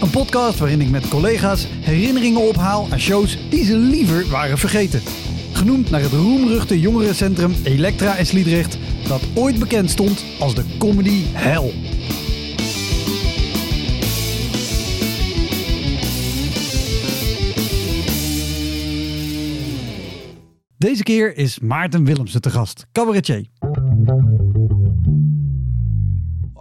Een podcast waarin ik met collega's herinneringen ophaal aan shows die ze liever waren vergeten. Genoemd naar het roemruchte jongerencentrum Elektra in Sliedrecht, dat ooit bekend stond als de comedy hell. Deze keer is Maarten Willemsen te gast, cabaretier.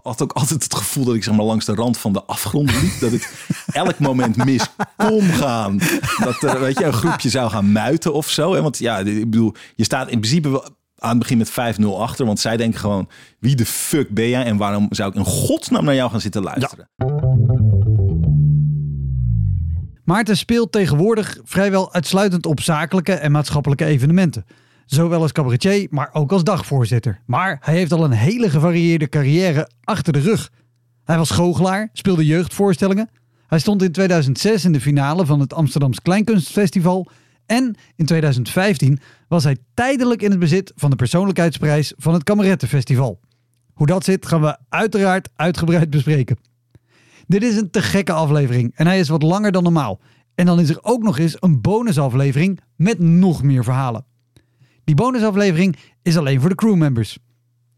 Had ook altijd het gevoel dat ik zeg maar langs de rand van de afgrond liep. dat ik elk moment mis kon gaan. Dat er weet je, een groepje zou gaan muiten of zo. Want ja, ik bedoel, je staat in principe aan het begin met 5-0 achter. Want zij denken gewoon, wie de fuck ben jij? En waarom zou ik in godsnaam naar jou gaan zitten luisteren? Maarten speelt tegenwoordig vrijwel uitsluitend op zakelijke en maatschappelijke evenementen. Zowel als cabaretier, maar ook als dagvoorzitter. Maar hij heeft al een hele gevarieerde carrière achter de rug. Hij was goochelaar, speelde jeugdvoorstellingen. Hij stond in 2006 in de finale van het Amsterdams Kleinkunstfestival. En in 2015 was hij tijdelijk in het bezit van de persoonlijkheidsprijs van het Kamerettenfestival. Hoe dat zit gaan we uiteraard uitgebreid bespreken. Dit is een te gekke aflevering en hij is wat langer dan normaal. En dan is er ook nog eens een bonusaflevering met nog meer verhalen. Die bonusaflevering is alleen voor de crewmembers.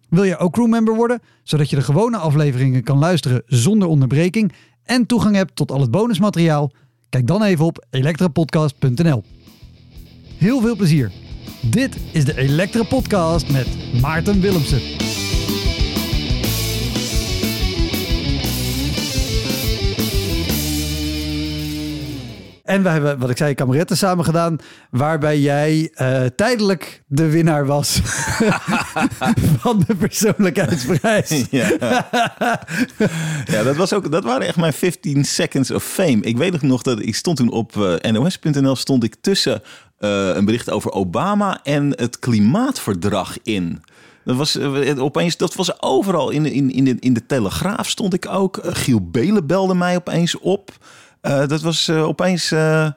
Wil je ook crewmember worden, zodat je de gewone afleveringen kan luisteren zonder onderbreking en toegang hebt tot al het bonusmateriaal? Kijk dan even op elektrapodcast.nl. Heel veel plezier. Dit is de Elektra Podcast met Maarten Willemsen. En we hebben, wat ik zei, kameretten samen gedaan. Waarbij jij uh, tijdelijk de winnaar was van de persoonlijkheidsprijs. Ja. ja, dat, was ook, dat waren echt mijn 15 seconds of fame. Ik weet nog dat ik stond toen op uh, nos.nl stond ik tussen uh, een bericht over Obama en het klimaatverdrag in. Dat was opeens, dat was overal in, in, in, de, in de Telegraaf stond ik ook. Giel Belen belde mij opeens op. Uh, dat was uh, opeens. Uh,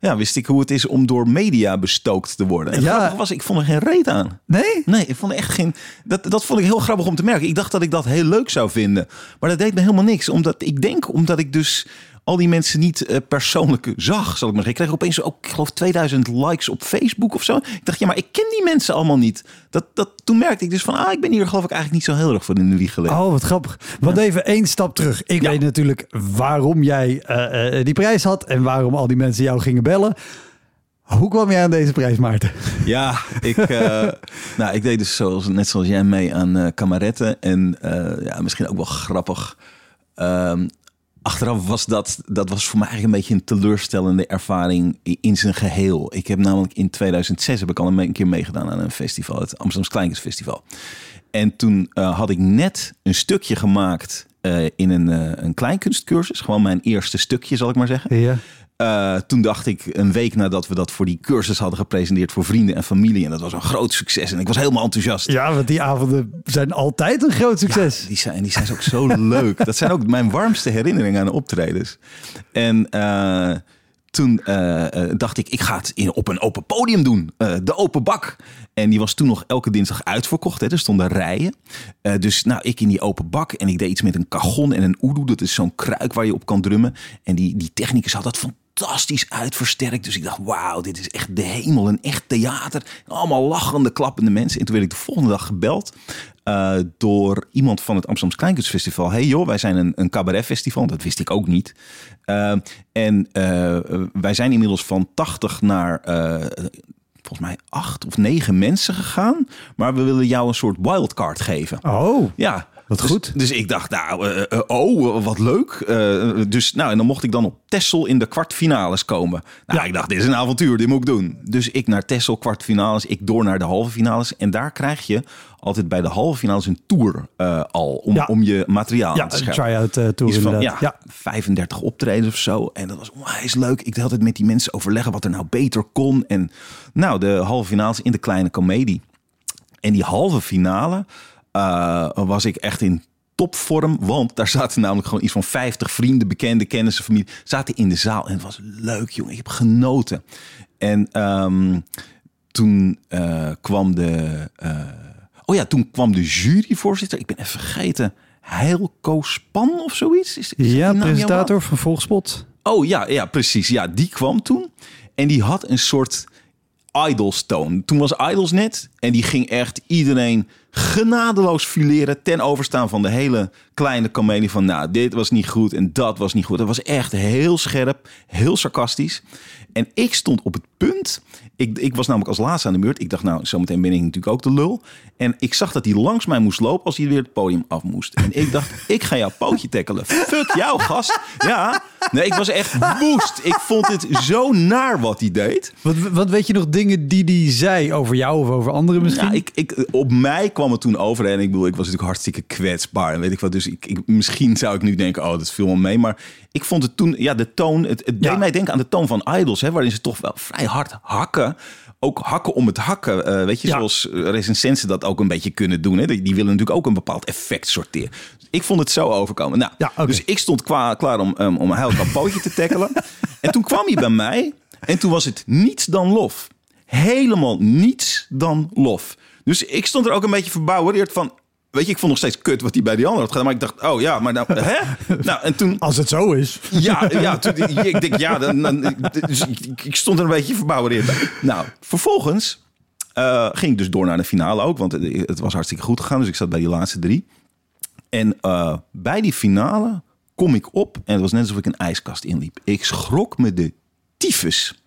ja, wist ik hoe het is om door media bestookt te worden. En ja. was, ik vond er geen reet aan. Nee? Nee, ik vond er echt geen... Dat, dat vond ik heel grappig om te merken. Ik dacht dat ik dat heel leuk zou vinden. Maar dat deed me helemaal niks. Omdat ik denk, omdat ik dus al die mensen niet uh, persoonlijk zag, zal ik maar zeggen. Ik kreeg opeens ook, ik geloof, 2000 likes op Facebook of zo. Ik dacht, ja, maar ik ken die mensen allemaal niet. Dat, dat, toen merkte ik dus van, ah, ik ben hier geloof ik eigenlijk niet zo heel erg voor in de wieg gelegen. Oh, wat grappig. Want even één stap terug. Ik ja. weet natuurlijk waarom jij uh, uh, die prijs had en waarom al die mensen jou gingen bellen. Hoe kwam jij aan deze prijs, Maarten? Ja, ik, uh, nou, ik deed dus zoals, net zoals jij mee aan uh, kameretten. En uh, ja, misschien ook wel grappig. Um, achteraf was dat, dat was voor mij eigenlijk een beetje een teleurstellende ervaring in zijn geheel. Ik heb namelijk in 2006 heb ik al een keer meegedaan aan een festival, het Amsterdamse Kleinkunstfestival. En toen uh, had ik net een stukje gemaakt uh, in een, uh, een kleinkunstcursus. Gewoon mijn eerste stukje, zal ik maar zeggen. Ja. Uh, toen dacht ik een week nadat we dat voor die cursus hadden gepresenteerd voor vrienden en familie. En dat was een groot succes. En ik was helemaal enthousiast. Ja, want die avonden zijn altijd een groot succes. Ja, die zijn, die zijn ook zo leuk. Dat zijn ook mijn warmste herinneringen aan optredens. En uh, toen uh, dacht ik, ik ga het in, op een open podium doen. de open bak. En die was toen nog elke dinsdag uitverkocht. Hè. Er stonden rijen. Uh, dus nou, ik in die open bak. En ik deed iets met een cajon en een oedoe. Dat is zo'n kruik waar je op kan drummen. En die, die technicus had dat fantastisch uitversterkt. Dus ik dacht, wauw, dit is echt de hemel. Een echt theater. Allemaal lachende, klappende mensen. En toen werd ik de volgende dag gebeld. Uh, door iemand van het Amsterdamse Kleinkunstfestival. Hey joh, wij zijn een, een cabaretfestival. Dat wist ik ook niet. Uh, en uh, wij zijn inmiddels van 80 naar volgens mij acht of negen mensen gegaan. Maar we willen jou een soort wildcard geven. Oh. Ja. Wat Dus- goed. Dus, ik dacht, nou, eh, eh, oh, wat leuk. Eh, dus nou, en dan mocht ik dan op Tessel in de kwartfinales komen. Nou, Ja. ik dacht, dit is een avontuur, dit moet ik doen. Dus ik naar Tessel kwartfinales, ik door naar de halve finales. En daar krijg je altijd bij de halve finales een tour eh, al, om, Ja. om je materiaal Ja, aan te een scherpen. try-out eh, tour Iets van inderdaad. ja, Ja. 35 optredens of zo. En dat was onwijs leuk. Ik had het met die mensen overleggen wat er nou beter kon. En nou, de halve finales in de kleine komedie. En die halve finale eh, was ik echt in topvorm. Want daar zaten namelijk gewoon iets van 50 vrienden, bekende kennissen, familie. Zaten in de zaal. En het was leuk, jongen. Ik heb genoten. En ehm, toen eh, kwam de... eh, oh ja, toen kwam de juryvoorzitter. Ik ben even vergeten. Heilko Span of zoiets? Is, Ja, presentator van Volgspot. Oh ja, ja, precies. Ja, die kwam toen. En die had een soort Idols toon. Toen was Idols net. En die ging echt iedereen genadeloos fileren. Ten overstaan van de hele kleine comedie. Van nou, dit was niet goed en dat was niet goed. Dat was echt heel scherp. Heel sarcastisch. En ik stond op het punt. Ik, ik was namelijk als laatste aan de beurt. Ik dacht nou, zometeen ben ik natuurlijk ook de lul. En ik zag dat hij langs mij moest lopen als hij weer het podium af moest. En ik dacht, ik ga jouw pootje tackelen. Fuck jou, gast. Ja, nee, ik was echt woest. Ik vond het zo naar wat hij deed. Wat, wat weet je nog dingen die die zei over jou of over anderen misschien? Ja, ik, ik, op mij kwam het toen over. En ik bedoel, ik was natuurlijk hartstikke kwetsbaar. En weet ik wat. Dus ik, ik, misschien zou ik nu denken, oh, dat viel me mee. Maar ik vond het toen, ja, de toon. Het, het Ja. deed mij denken aan de toon van Idols. Hè, waarin ze toch wel vrij hard hakken. Ook hakken om het hakken. eh, weet je, Ja. zoals eh, recensenten dat ook een beetje kunnen doen. Hè. Die, die willen natuurlijk ook een bepaald effect sorteren. Ik vond het zo overkomen. Nou, Ja. Dus ik stond kwa- klaar om, um, om een heel kapootje te tackelen. en toen kwam hij bij mij. En toen was het niets dan lof. Helemaal niets dan lof. Dus ik stond er ook een beetje verbouwereerd van... Weet je, ik vond nog steeds kut wat hij bij die ander had gedaan. Maar ik dacht, oh ja, maar nou, hè? Nou, en toen... Als het zo is. Ja, ja toen, ik denk, ja, dan, dan, dus ik, ik stond er een beetje verbouwereerd bij. Nou, vervolgens eh, ging ik dus door naar de finale ook. Want het, het was hartstikke goed gegaan. Dus ik zat bij die laatste drie. En eh, bij die finale kom ik op. En het was net alsof ik een ijskast inliep. Ik schrok me de tyfus.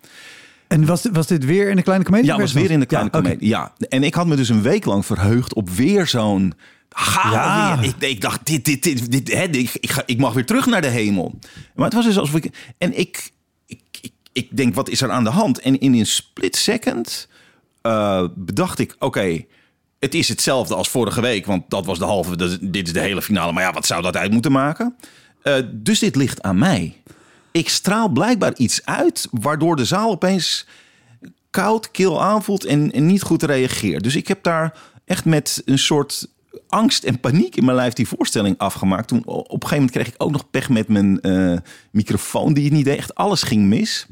En was, dit- was dit weer in de kleine comedie? Ja, was weer in de kleine Ja. Ja, en ik had me dus een week lang verheugd op weer zo'n... Ja. weer. Ik, ik dacht, dit, dit, dit, dit, hè, ik, ik, ga, ik mag weer terug naar de hemel. Maar het was dus alsof ik... En ik, ik, ik, ik denk, wat is er aan de hand? En in een split second eh, bedacht ik, oké... het is hetzelfde als vorige week, want dat was de halve... dit is de hele finale, maar ja, wat zou dat uit moeten maken? Eh, dus dit ligt aan mij. Ik straal blijkbaar iets uit, waardoor de zaal opeens koud, kil aanvoelt en, en niet goed reageert. Dus ik heb daar echt met een soort angst en paniek in mijn lijf die voorstelling afgemaakt. Toen op een gegeven moment kreeg ik ook nog pech met mijn eh, microfoon die het niet deed. Echt alles ging mis.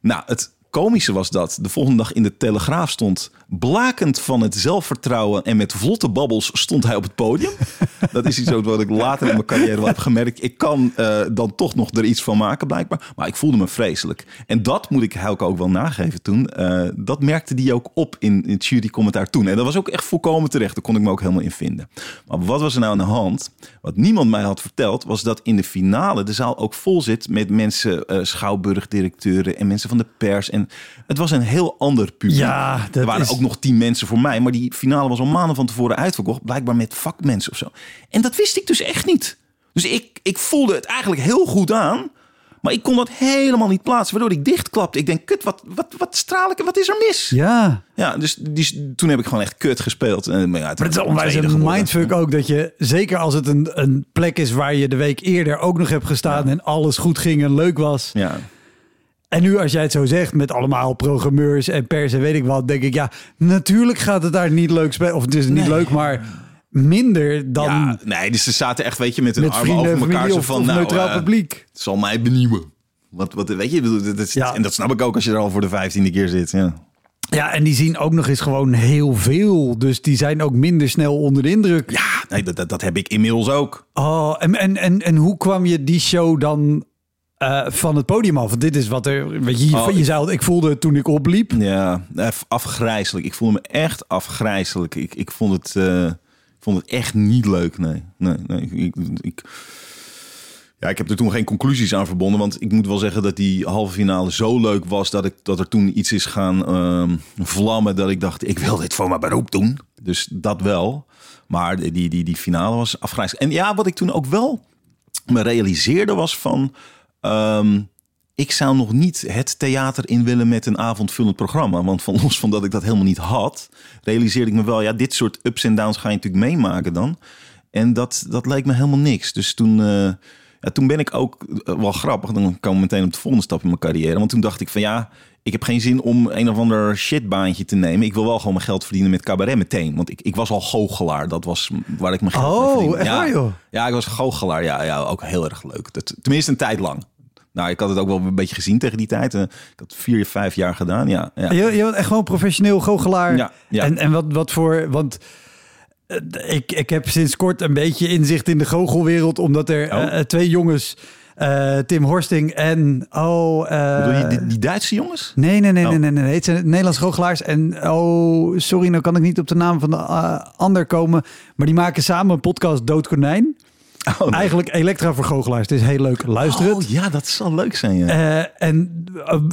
Nou, het komische was dat de volgende dag in de Telegraaf stond... blakend van het zelfvertrouwen en met vlotte babbels stond hij op het podium. Dat is iets wat ik later in mijn carrière wel heb gemerkt. Ik kan eh, dan toch nog er iets van maken, blijkbaar. Maar ik voelde me vreselijk. En dat moet ik Helke ook wel nageven toen. Eh, dat merkte die ook op in, in het jurycommentaar toen. En dat was ook echt volkomen terecht. Daar kon ik me ook helemaal in vinden. Maar wat was er nou aan de hand? Wat niemand mij had verteld, was dat in de finale de zaal ook vol zit met mensen, eh schouwburgdirecteuren en mensen van de pers. En het was een heel ander publiek. Ja, er waren is- ook nog tien mensen voor mij, maar die finale was al maanden van tevoren uitverkocht, blijkbaar met vakmensen of zo. En dat wist ik dus echt niet. Dus ik, ik voelde het eigenlijk heel goed aan. Maar ik kon dat helemaal niet plaatsen, waardoor ik dichtklapte. Ik denk, kut, wat, wat, wat straal ik? Wat is er mis? Ja, Ja, dus die, toen heb ik gewoon echt kut gespeeld. En, maar ja, maar het is onwijs een mindfuck ook dat je, zeker als het een, een plek is waar je de week eerder ook nog hebt gestaan en alles goed ging en leuk was. Ja. En nu als jij het zo zegt met allemaal programmeurs en pers en weet ik wat, denk ik ja, natuurlijk gaat het daar niet leuk spelen. Of het is niet Nee. leuk, maar minder dan ja, nee, dus ze zaten echt, weet je, met hun met armen over elkaar. Zo van, of nou, neutraal eh, publiek. het zal mij benieuwen. Wat, wat, weet je, dat is- Ja. en dat snap ik ook als je er al voor de vijftiende keer zit. Ja. Ja, en die zien ook nog eens gewoon heel veel. Dus die zijn ook minder snel onder de indruk. Ja, nee, dat, dat, dat heb ik inmiddels ook. Oh, en, en, en, en hoe kwam je die show dan eh, van het podium af? Want dit is wat er. Weet je, Oh, je zei ik voelde het toen ik opliep. Ja, af- afgrijzelijk. Ik voelde me echt afgrijzelijk. Ik, ik, vond, het, eh, ik vond het echt niet leuk. Nee, nee, nee. Ik, ik, ja, ik heb er toen geen conclusies aan verbonden. Want ik moet wel zeggen dat die halve finale zo leuk was... dat, ik, dat er toen iets is gaan ehm, vlammen dat ik dacht... ik wil dit voor mijn beroep doen. Dus dat wel. Maar die, die, die, die finale was afgrijzelijk. En ja, wat ik toen ook wel me realiseerde was van... ehm, ik zou nog niet het theater in willen met een avondvullend programma. Want van los van dat ik dat helemaal niet had... realiseerde ik me wel, ja, dit soort ups en downs ga je natuurlijk meemaken dan. En dat, dat leek me helemaal niks. Dus toen... eh, ja, toen ben ik ook eh, wel grappig. Dan komen we meteen op de volgende stap in mijn carrière. Want toen dacht ik van ja, ik heb geen zin om een of ander shitbaantje te nemen. Ik wil wel gewoon mijn geld verdienen met cabaret meteen. Want ik, ik was al goochelaar. Dat was waar ik mijn geld mee Oh, verdiende. echt ja, waar, joh? Ja, ik was goochelaar. Ja, ja, ook heel erg leuk. Dat, tenminste een tijd lang. Nou, ik had het ook wel een beetje gezien tegen die tijd. Eh, Ik had vier, vijf jaar gedaan. Ja, ja. Je, je bent echt gewoon professioneel goochelaar. Ja, ja. En, en wat, wat voor... Want eh, ik, ik heb sinds kort een beetje inzicht in de goochelwereld. Omdat er Oh. eh, twee jongens... eh, Tim Horsting en... Oh, eh, Bedoel je die, die Duitse jongens? Nee, nee, nee, Oh. nee, nee, nee. Het zijn Nederlandse goochelaars. En oh, sorry, nou kan ik niet op de naam van de eh, ander komen. Maar die maken samen een podcast Dood Konijn. Oh, nee. Eigenlijk Elektra voor goochelaars. Het is heel leuk. Luister het. Oh, ja, dat zal leuk zijn. Ja. En,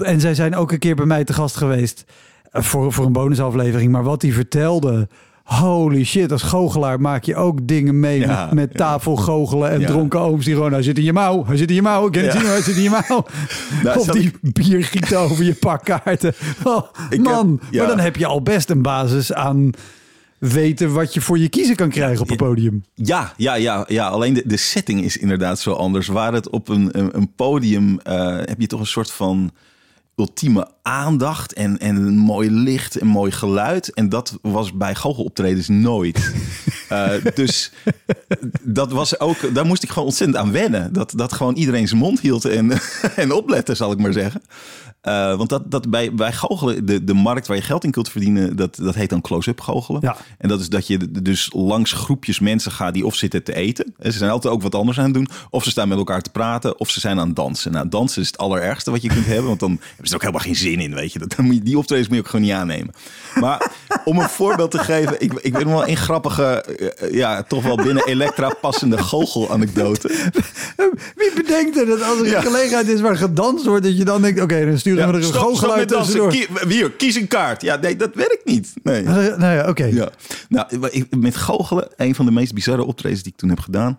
en zij zijn ook een keer bij mij te gast geweest voor, voor een bonusaflevering. Maar wat hij vertelde, holy shit, als goochelaar maak je ook dingen mee Ja, met, met tafelgoochelen en Ja. dronken ooms die gewoon, hij zit in je mouw, hij zit in je mouw, ik kan het Ja. zien, hij zit in je mouw. Nou, of die bier giet over je pakkaarten. Oh, Ik man, heb- maar dan heb je al best een basis aan weten wat je voor je kiezen kan krijgen op een podium. Ja, ja, ja, ja. alleen de, de setting is inderdaad zo anders. Waar het op een, een, een podium eh, heb je toch een soort van ultieme aandacht en, en een mooi licht en mooi geluid. En dat was bij goocheloptredens nooit. Eh, dus dat was ook, daar moest ik gewoon ontzettend aan wennen. Dat, dat gewoon iedereen zijn mond hield en, en oplette, zal ik maar zeggen. Eh, want dat, dat bij, bij goochelen, de, de markt waar je geld in kunt verdienen, dat, dat heet dan close-up goochelen. Ja. En dat is dat je dus langs groepjes mensen gaat die of zitten te eten. En ze zijn altijd ook wat anders aan het doen. Of ze staan met elkaar te praten. Of ze zijn aan het dansen. Nou, dansen is het allerergste wat je kunt hebben. Want dan hebben ze ook helemaal geen zin in, weet je. Dat, dan moet je die optredens moet je ook gewoon niet aannemen. Maar om een voorbeeld te geven. Ik, ik nog wel een grappige, eh, ja, toch wel binnen Elektra passende goochel-anekdote. Wie bedenkt er dat als er Ja. een gelegenheid is waar gedanst wordt, dat je dan denkt, oké, dan sturen we er een met dansen. tussendoor. Kie- hier, kies een kaart. Ja, nee, dat werkt niet. Nee. Nou ja, oké. Ja. Nou, ik- met goochelen, een van de meest bizarre optredens die ik toen heb gedaan,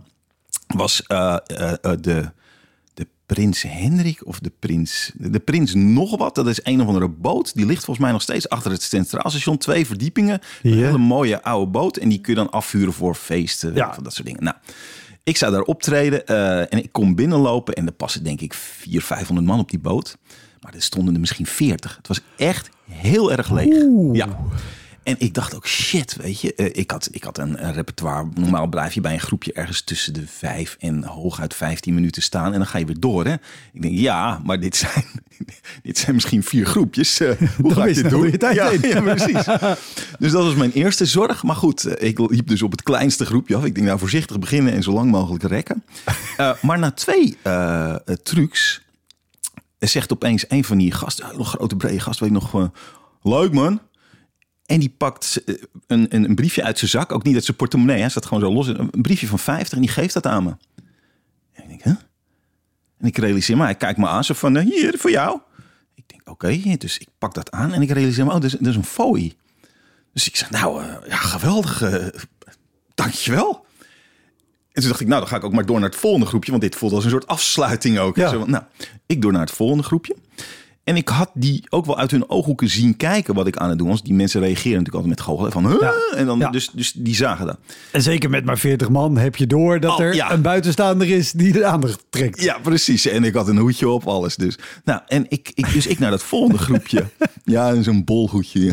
was eh, eh, de Prins Hendrik of de Prins, de Prins nog wat. Dat is een of andere boot. Die ligt volgens mij nog steeds achter het Centraal Station. Twee verdiepingen. Een hele mooie oude boot. En die kun je dan afvuren voor feesten. Ja. Of dat soort dingen. Nou, ik zou daar optreden eh, en ik kom binnenlopen. En er passen denk ik 400, 500 man op die boot. Maar er stonden er misschien 40. Het was echt heel erg leeg. Oeh. Ja. En ik dacht ook, shit, weet je. eh, ik, had, ik had een, een repertoire. Normaal blijf je bij een groepje ergens tussen de vijf en hooguit 15 minuten staan. En dan ga je weer door, hè. Ik denk, ja, maar dit zijn, dit zijn misschien vier groepjes. Eh, hoe ga ik dit doen? tijd ja, ja, precies. Dus dat was mijn eerste zorg. Maar goed, eh, ik liep dus op het kleinste groepje af. Ik denk, nou, voorzichtig beginnen en zo lang mogelijk rekken. Maar na twee trucs zegt opeens een van die gasten, een hele grote brede gast, weet je nog, leuk man. En die pakt eh, een, een, een briefje uit zijn zak, ook niet uit zijn portemonnee, hij staat gewoon zo los, een een briefje van 50 en die geeft dat aan me. En ik denk, hè? En ik realiseer me, hij kijkt me aan, zo van, eh, hier, voor jou. Ik denk, oké, dus ik pak dat aan en ik realiseer me, oh, dat is, dat is een fooi. Dus ik zeg, nou, eh, ja, geweldig, dankjewel. En toen dacht ik, nou, dan ga ik ook maar door naar het volgende groepje. Want dit voelt als een soort afsluiting ook. Ja. Zo, nou, ik door naar het volgende groepje. En ik had die ook wel uit hun ooghoeken zien kijken wat ik aan het doen was. Die mensen reageren natuurlijk altijd met goochelen. Van, huh? Ja. En dan, Ja. dus, dus die zagen dat. En zeker met maar 40 man heb je door dat Oh, er ja. een buitenstaander is die de aandacht trekt. Ja, precies. En ik had een hoedje op, alles dus. Nou, en ik, ik, dus ik naar dat volgende groepje. ja, zo'n bolhoedje.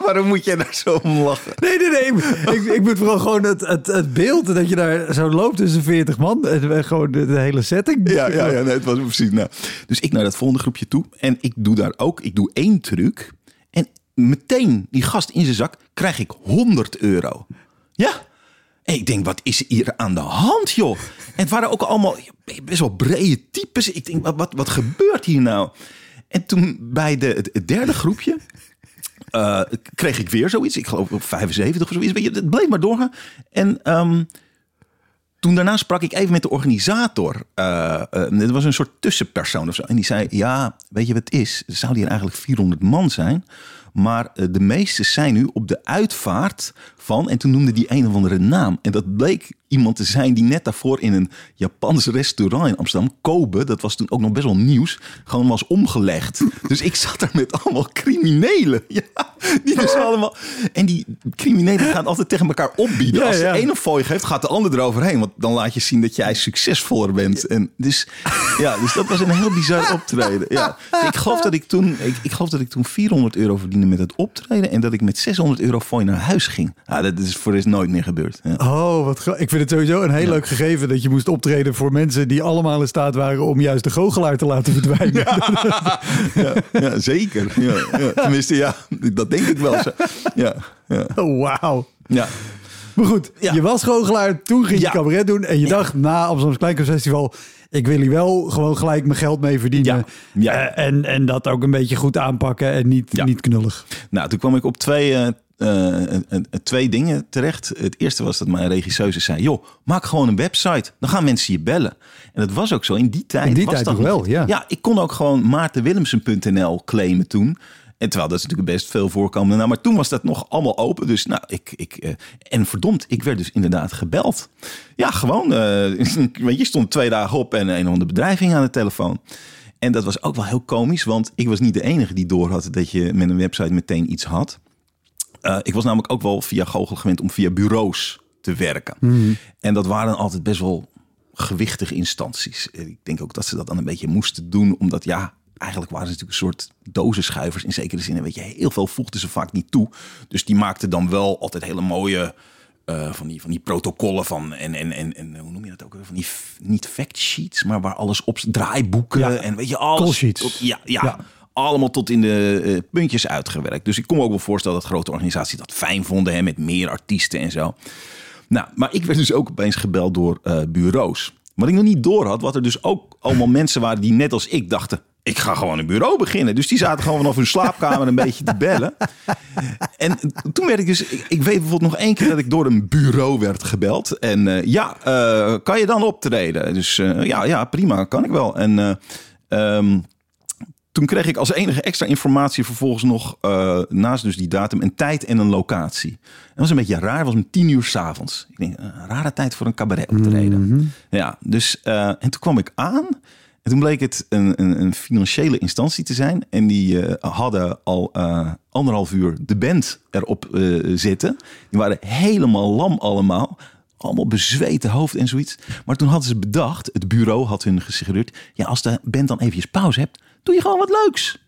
Waarom moet jij daar zo om lachen? Nee, nee, nee. ik, ik moet vooral gewoon het, het, het beeld dat je daar zo loopt tussen 40 man. En eh, gewoon de, de hele setting. Ja, ja, ja nee, het was precies. Nou, dus ik naar dat volgende groepje toe. En ik doe daar ook, ik doe één truc. En meteen die gast in zijn zak krijg ik 100 euro. Ja. En ik denk, wat is hier aan de hand, joh? En het waren ook allemaal best wel brede types. Ik denk, wat, wat, wat gebeurt hier nou? En toen bij de, het derde groepje eh, kreeg ik weer zoiets. Ik geloof op 75 of zoiets. Het bleef maar doorgaan. En ehm, toen daarna sprak ik even met de organisator. Eh eh, het was een soort tussenpersoon of zo. En die zei, ja, weet je wat het is? Zouden hier eigenlijk 400 man zijn. Maar eh, de meeste zijn nu op de uitvaart van. En toen noemde die een of andere naam. En dat bleek iemand te zijn die net daarvoor in een Japans restaurant in Amsterdam, Kobe, dat was toen ook nog best wel nieuws, gewoon was omgelegd. Dus ik zat daar met allemaal criminelen. Ja, die dus allemaal. En die criminelen gaan altijd tegen elkaar opbieden. Ja, Als de ja. ene fooi geeft, gaat de ander eroverheen. Want dan laat je zien dat jij succesvoller bent. En dus, ja, dus dat was een heel bizar optreden. Ja. Ik, geloof dat ik, toen, ik, ik geloof dat ik toen 400 euro verdiende met het optreden. En dat ik met 600 euro fooi naar huis ging. Ja, dat is voor rest nooit meer gebeurd. Ja. Oh, wat ik vind het sowieso een heel leuk gegeven dat je moest optreden voor mensen die allemaal in staat waren om juist de goochelaar te laten verdwijnen. Ja, ja, zeker. Ja, ja. Tenminste, ja, dat denk ik wel. zo. Ja, ja, Oh, wauw. ja. Maar goed, je was goochelaar, toen ging je cabaret doen en je dacht na Amsterdam Kleinkunstfestival, ik wil hier wel gewoon gelijk mijn geld mee verdienen. Ja. Ja. Eh, en, en dat ook een beetje goed aanpakken en niet, Ja. niet knullig. Nou, toen kwam ik op twee, eh, eh, twee dingen terecht. Het eerste was dat mijn regisseuse zei... joh, maak gewoon een website. Dan gaan mensen je bellen. En dat was ook zo. In die tijd In die was tijd dat nog wel, ja. Ja, ik kon ook gewoon maartenwillemsen.nl claimen toen. En terwijl dat is natuurlijk best veel voorkomende. Nou, maar toen was dat nog allemaal open. Dus nou, ik... ik eh, en verdomd, ik werd dus inderdaad gebeld. Ja, gewoon. weet je, stond twee dagen op en een of andere bedrijving aan de telefoon. En dat was ook wel heel komisch, want ik was niet de enige die door had dat je met een website meteen iets had. Eh, ik was namelijk ook wel via Google gewend om via bureaus te werken. En dat waren altijd best wel gewichtige instanties. Ik denk ook dat ze dat dan een beetje moesten doen, omdat ja, eigenlijk waren ze natuurlijk een soort dozenschuivers in zekere zin. En weet je, heel veel voegden ze vaak niet toe. Dus die maakten dan wel altijd hele mooie eh, van, die, van die protocollen van en, en, en, en hoe noem je dat ook? Van die niet fact sheets, maar waar alles op draaiboeken Ja. en weet je alles. Call sheets. tot- ja, ja, Ja. allemaal tot in de eh, puntjes uitgewerkt. Dus ik kon me ook wel voorstellen dat grote organisaties dat fijn vonden hè, met meer artiesten en zo. Nou, maar ik werd dus ook opeens gebeld door eh, bureaus. Wat ik nog niet door had, wat er dus ook allemaal mensen waren die net als ik dachten. Ik ga gewoon een bureau beginnen. Dus die zaten gewoon vanaf hun slaapkamer een beetje te bellen. En toen werd ik dus... Ik, ik weet bijvoorbeeld nog één keer dat ik door een bureau werd gebeld. En eh, ja, eh, kan je dan optreden? Dus eh, ja, ja, prima, kan ik wel. En eh, ehm, toen kreeg ik als enige extra informatie vervolgens nog... naast dus die datum een tijd en een locatie. Dat was een beetje raar. Het was om tien uur s'avonds. Ik denk, een rare tijd voor een cabaret optreden. Ja, dus... en toen kwam ik aan... En toen bleek het een, een, een financiële instantie te zijn. En die eh, hadden al eh, anderhalf uur de band erop eh, zitten. Die waren helemaal lam allemaal. Allemaal bezweten hoofd en zoiets. Maar toen hadden ze bedacht, het bureau had hun gesuggereerd... ja, als de band dan eventjes pauze hebt, doe je gewoon wat leuks.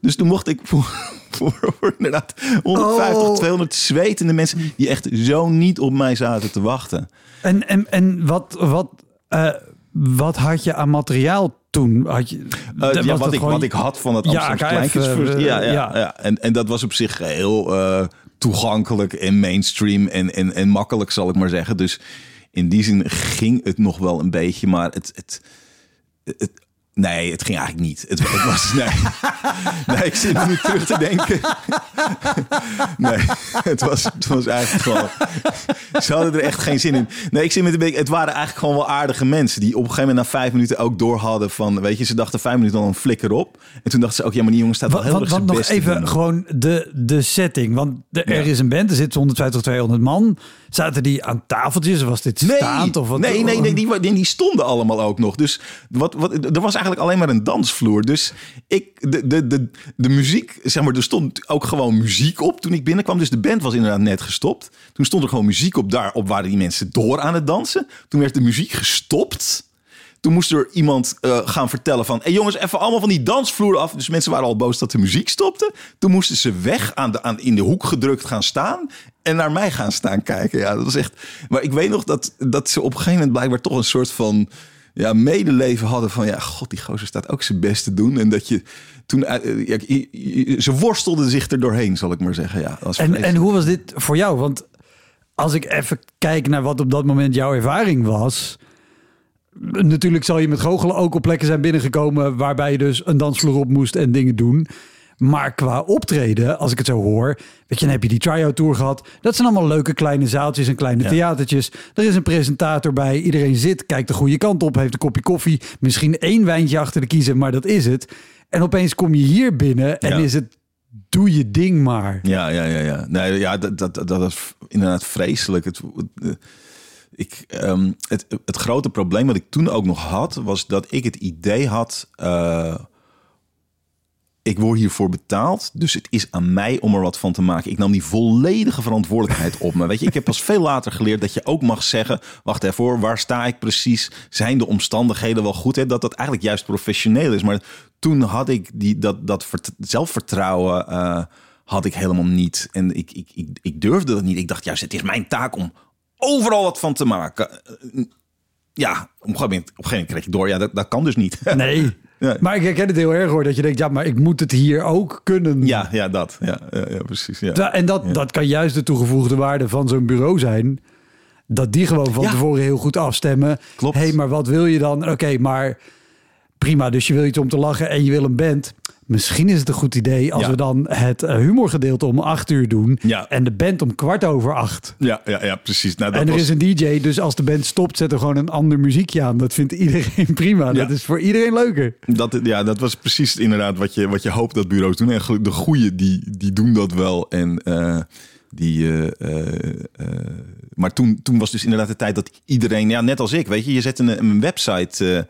Dus toen mocht ik voor, voor, voor inderdaad 150, Oh. 200 zwetende mensen... die echt zo niet op mij zaten te wachten. En, en, en wat, wat, eh, wat had je aan materiaal toen? Had je, Uh, ja, dat wat, ik, gewoon- wat ik had van het Amsterdamse Kleinkunstfeest. eh, ja, ja, ja. ja. En, en dat was op zich heel eh, toegankelijk en mainstream en, en, en makkelijk, zal ik maar zeggen. Dus in die zin ging het nog wel een beetje, maar het... het, het Nee, het ging eigenlijk niet. Het, het was, nee. nee, ik zit nu terug te denken. Nee, het was, het was eigenlijk gewoon... Ze hadden er echt geen zin in. Nee, ik zit met een beetje... Het waren eigenlijk gewoon wel aardige mensen... die op een gegeven moment na vijf minuten ook door hadden van... Weet je, ze dachten vijf minuten al een flikker op. En toen dachten ze ook... Ja, maar die jongen staat wel heel erg wat zijn nog even doen. gewoon de, de setting. Want de, er Ja. is een band, er zitten 150, 200 man. Zaten die aan tafeltjes? Was dit staand? Of wat? Nee, nee, nee die, die, die stonden allemaal ook nog. Dus wat, wat, er was eigenlijk alleen maar een dansvloer. Dus ik, de, de, de, de muziek, zeg maar, er stond ook gewoon muziek op toen ik binnenkwam. Dus de band was inderdaad net gestopt. Toen stond er gewoon muziek op. Daarop waren die mensen door aan het dansen. Toen werd de muziek gestopt. Toen moest er iemand eh, gaan vertellen van... Hey jongens, even allemaal van die dansvloer af. Dus mensen waren al boos dat de muziek stopte. Toen moesten ze weg aan de, aan, in de hoek gedrukt gaan staan... en naar mij gaan staan kijken. Ja, dat was echt... Maar ik weet nog dat, dat ze op een gegeven moment blijkbaar toch een soort van... Ja, medeleven hadden van... Ja, god, die gozer staat ook zijn best te doen. En dat je toen... eh, ja, je- je- ze worstelden zich er doorheen, zal ik maar zeggen. Ja, En, vreselijk. en hoe was dit voor jou? Want als ik even kijk naar wat op dat moment jouw ervaring was. Natuurlijk zal je met goochelen ook op plekken zijn binnengekomen waarbij je dus een dansvloer op moest en dingen doen. Maar qua optreden, als ik het zo hoor, weet je, dan heb je die try-out tour gehad. Dat zijn allemaal leuke kleine zaaltjes en kleine Ja. theatertjes. Er is een presentator bij, iedereen zit, kijkt de goede kant op, heeft een kopje koffie, misschien één wijntje achter de kiezen, maar dat is het. En opeens kom je hier binnen en Ja. is het doe je ding maar. Ja, ja, ja, ja. Nee, ja, dat, dat, dat, is inderdaad vreselijk. Het, ik, ehm, het, het grote probleem wat ik toen ook nog had, was dat ik het idee had. eh, ik word hiervoor betaald, dus het is aan mij om er wat van te maken. Ik nam die volledige verantwoordelijkheid op me. Weet je, ik heb pas veel later geleerd dat je ook mag zeggen: wacht even hoor, waar sta ik precies? Zijn de omstandigheden wel goed? Hè? Dat dat eigenlijk juist professioneel is. Maar toen had ik die, dat, dat vert- zelfvertrouwen eh, had ik helemaal niet. En ik, ik, ik, ik durfde dat niet. Ik dacht juist, het is mijn taak om overal wat van te maken. Eh, Ja, op een gegeven moment, op een gegeven moment kreeg ik door, ja, dat, dat kan dus niet. Nee. Ja. Maar ik herken het heel erg hoor. Dat je denkt, ja, maar ik moet het hier ook kunnen. Ja, ja, dat. Ja, ja, precies. Ja. En dat, dat kan juist de toegevoegde waarde van zo'n bureau zijn. Dat die gewoon van tevoren heel goed afstemmen. Klopt. Hé, hey, maar wat wil je dan? Oké, maar prima. Dus je wil iets om te lachen en je wil een band. Misschien is het een goed idee als Ja. we dan het eh, humorgedeelte om acht uur doen. Ja. En de band om kwart over acht. Ja, ja, ja, precies. Nou, dat en er was, is een DJ, dus als de band stopt, zet er gewoon een ander muziekje aan. Dat vindt iedereen prima. Dat is voor iedereen leuker. dat, ja, dat was precies inderdaad wat je, wat je hoopt dat bureaus doen. En de goeie, die, die doen dat wel. En eh, die... eh, maar toen, toen was dus inderdaad de tijd dat iedereen... Ja, net als ik, weet je. Je zet een, een website...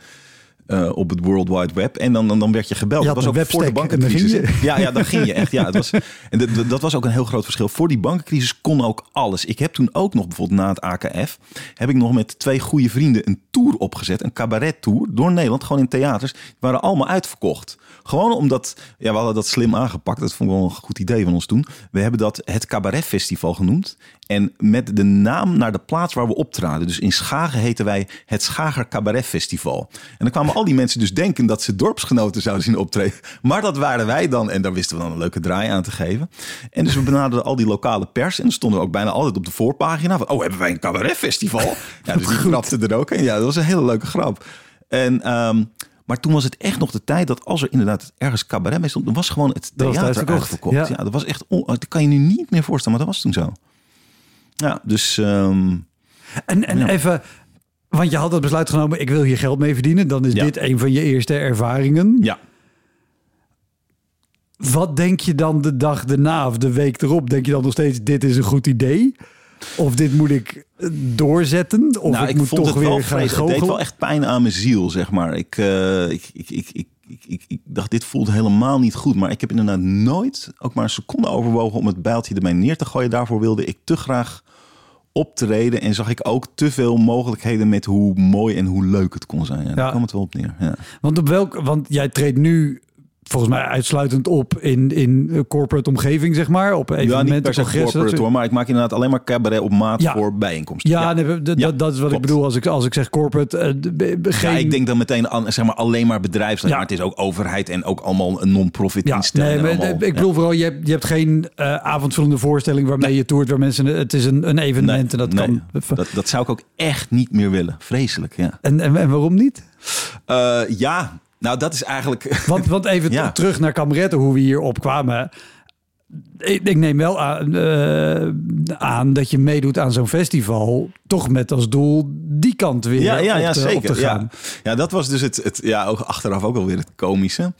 eh, op het World Wide Web. En dan, dan, dan werd je gebeld. Je dat was ook voor de bankencrisis. Ja, ja, dan ging je echt. Ja, het was, en dat, dat- was ook een heel groot verschil. Voor die bankencrisis kon ook alles. Ik heb toen ook nog bijvoorbeeld na het AKF... heb ik nog met twee goede vrienden een tour opgezet. Een cabaret tour door Nederland. Gewoon in theaters. Die waren allemaal uitverkocht. Gewoon omdat... Ja, we hadden dat slim aangepakt. Dat vond ik wel een goed idee van ons toen. We hebben dat het Cabaret Festival genoemd. En met de naam naar de plaats waar we optraden. Dus in Schagen heten wij het Schager Cabaret Festival. En dan kwamen al die mensen dus denken dat ze dorpsgenoten zouden zien optreden. Maar dat waren wij dan. En daar wisten we dan een leuke draai aan te geven. En dus we benaderden al die lokale pers. En dan stonden we ook bijna altijd op de voorpagina. Van, oh, hebben wij een cabaret festival? Ja, dus die grapte er ook in. Ja, dat was een hele leuke grap. En... ehm, maar toen was het echt nog de tijd dat als er inderdaad ergens cabaret mee stond, dan was gewoon het Dat was theater uitverkocht, uitverkocht. ja. Ja. dat was echt, on- dat kan je nu niet meer voorstellen, maar dat was toen zo. Ja, dus ehm, En, en Ja. even, want je had het besluit genomen, ik wil hier geld mee verdienen. Dan is Ja. dit een van je eerste ervaringen. ja. Wat denk je dan de dag erna of de week erop? Denk je dan nog steeds, dit is een goed idee? Of dit moet ik eh, doorzetten? Of nou, ik, ik, moet toch weer gaan vreselijk. Het deed wel echt pijn aan mijn ziel, zeg maar. Ik, eh, ik, ik, ik, ik, ik, ik, ik dacht, dit voelt helemaal niet goed. Maar ik heb inderdaad nooit ook maar een seconde overwogen om het bijltje ermee neer te gooien. Daarvoor wilde ik te graag optreden en zag ik ook te veel mogelijkheden met hoe mooi en hoe leuk het kon zijn. Ja, Daar kwam het wel op neer. Ja. Want, op welk, want jij treedt nu volgens mij uitsluitend op in, in corporate omgeving, zeg maar. Op Ja, niet evenementen, per se dat corporate hoor, maar ik maak inderdaad alleen maar cabaret op maat Ja. voor bijeenkomsten. Ja, nee, dat, Ja, dat, dat is wat ik bedoel als ik, als ik zeg corporate. be- geen, Ja, ik denk dan meteen aan zeg maar, alleen maar bedrijfsleven. Ja. Maar het is ook overheid en ook allemaal een non-profit Ja, instelling. nee, maar allemaal- ik bedoel vooral, je hebt, je hebt geen eh, avondvullende voorstelling waarmee je toert, waar mensen, het is een, een Nee, evenement en dat kan. dat, dat zou ik ook echt niet meer willen. Vreselijk, ja. En, en, en waarom niet? Eh, ja, nou dat is eigenlijk... Want, want even Ja. terug naar Kameretten, hoe we hier opkwamen. Ik, ik neem wel aan, eh, aan dat je meedoet aan zo'n festival, toch met als doel die kant weer Ja, ja, op, te gaan. Ja. ja, dat was dus het, het ja, ook achteraf ook alweer het komische.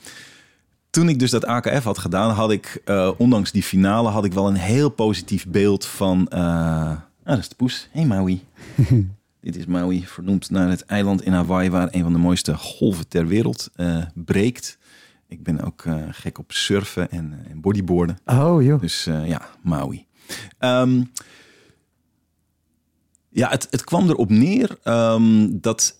Toen ik dus dat AKF had gedaan, had ik, eh, ondanks die finale, had ik wel een heel positief beeld van. eh ah, dat is de poes. Hey Maui. Dit is Maui, vernoemd naar het eiland in Hawaii waar een van de mooiste golven ter wereld eh, breekt. Ik ben ook eh, gek op surfen en, eh, en bodyboarden. Oh joh. Dus ja, Maui. Ehm, ja, het, het kwam erop neer ehm, dat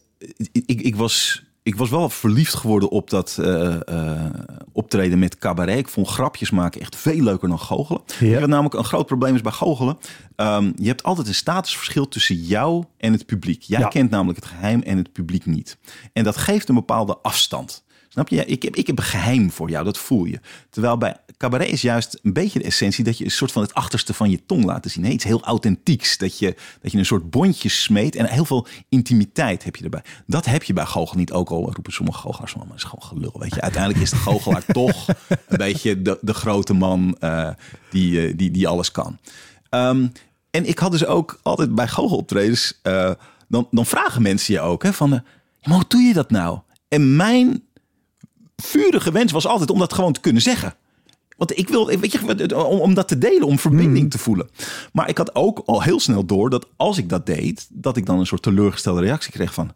ik, ik was, ik was wel verliefd geworden op dat eh, eh, optreden met cabaret. Ik vond grapjes maken echt veel leuker dan goochelen. Ja. Wat namelijk een groot probleem is bij goochelen. Ehm, je hebt altijd een statusverschil tussen jou en het publiek. Jij Ja. kent namelijk het geheim en het publiek niet. En dat geeft een bepaalde afstand. Snap je? Ik heb, ik heb een geheim voor jou, dat voel je. Terwijl bij cabaret is juist een beetje de essentie dat je een soort van het achterste van je tong laat zien. Nee, iets heel authentieks. Dat je, dat je een soort bondje smeet en heel veel intimiteit heb je erbij. Dat heb je bij goochel niet. Ook al roepen sommige goochelaars van, maar is gewoon gelul. Weet je, uiteindelijk is de goochelaar toch een beetje de, de grote man eh, die, eh, die, die alles kan. Ehm, en ik had dus ook altijd bij goocheloptredens, eh dan, dan vragen mensen je ook hè, van, maar hoe doe je dat nou? En mijn vurige wens was altijd om dat gewoon te kunnen zeggen. Want ik wil, weet je, om, om dat te delen, om verbinding te voelen. Maar ik had ook al heel snel door dat als ik dat deed, dat ik dan een soort teleurgestelde reactie kreeg van.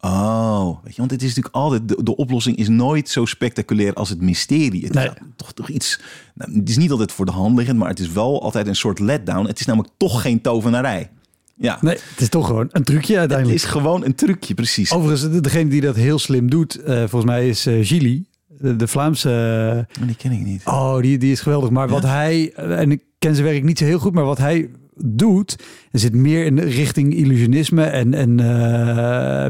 Oh, weet je, want het is natuurlijk altijd, de, de oplossing is nooit zo spectaculair als het mysterie. Het Nee. is toch, toch iets, nou, het is niet altijd voor de hand liggend, maar het is wel altijd een soort letdown. Het is namelijk toch geen tovenarij. Ja, Nee, het is toch gewoon een trucje het uiteindelijk. is gewoon een trucje, precies. Overigens, de- degene die dat heel slim doet, eh, volgens mij is Gilly, de, de Vlaamse. Maar die ken ik niet. oh, die, die is geweldig. Maar wat hij, eh, en ik ken zijn werk niet zo heel goed, maar wat hij doet, er zit meer in de richting illusionisme en, en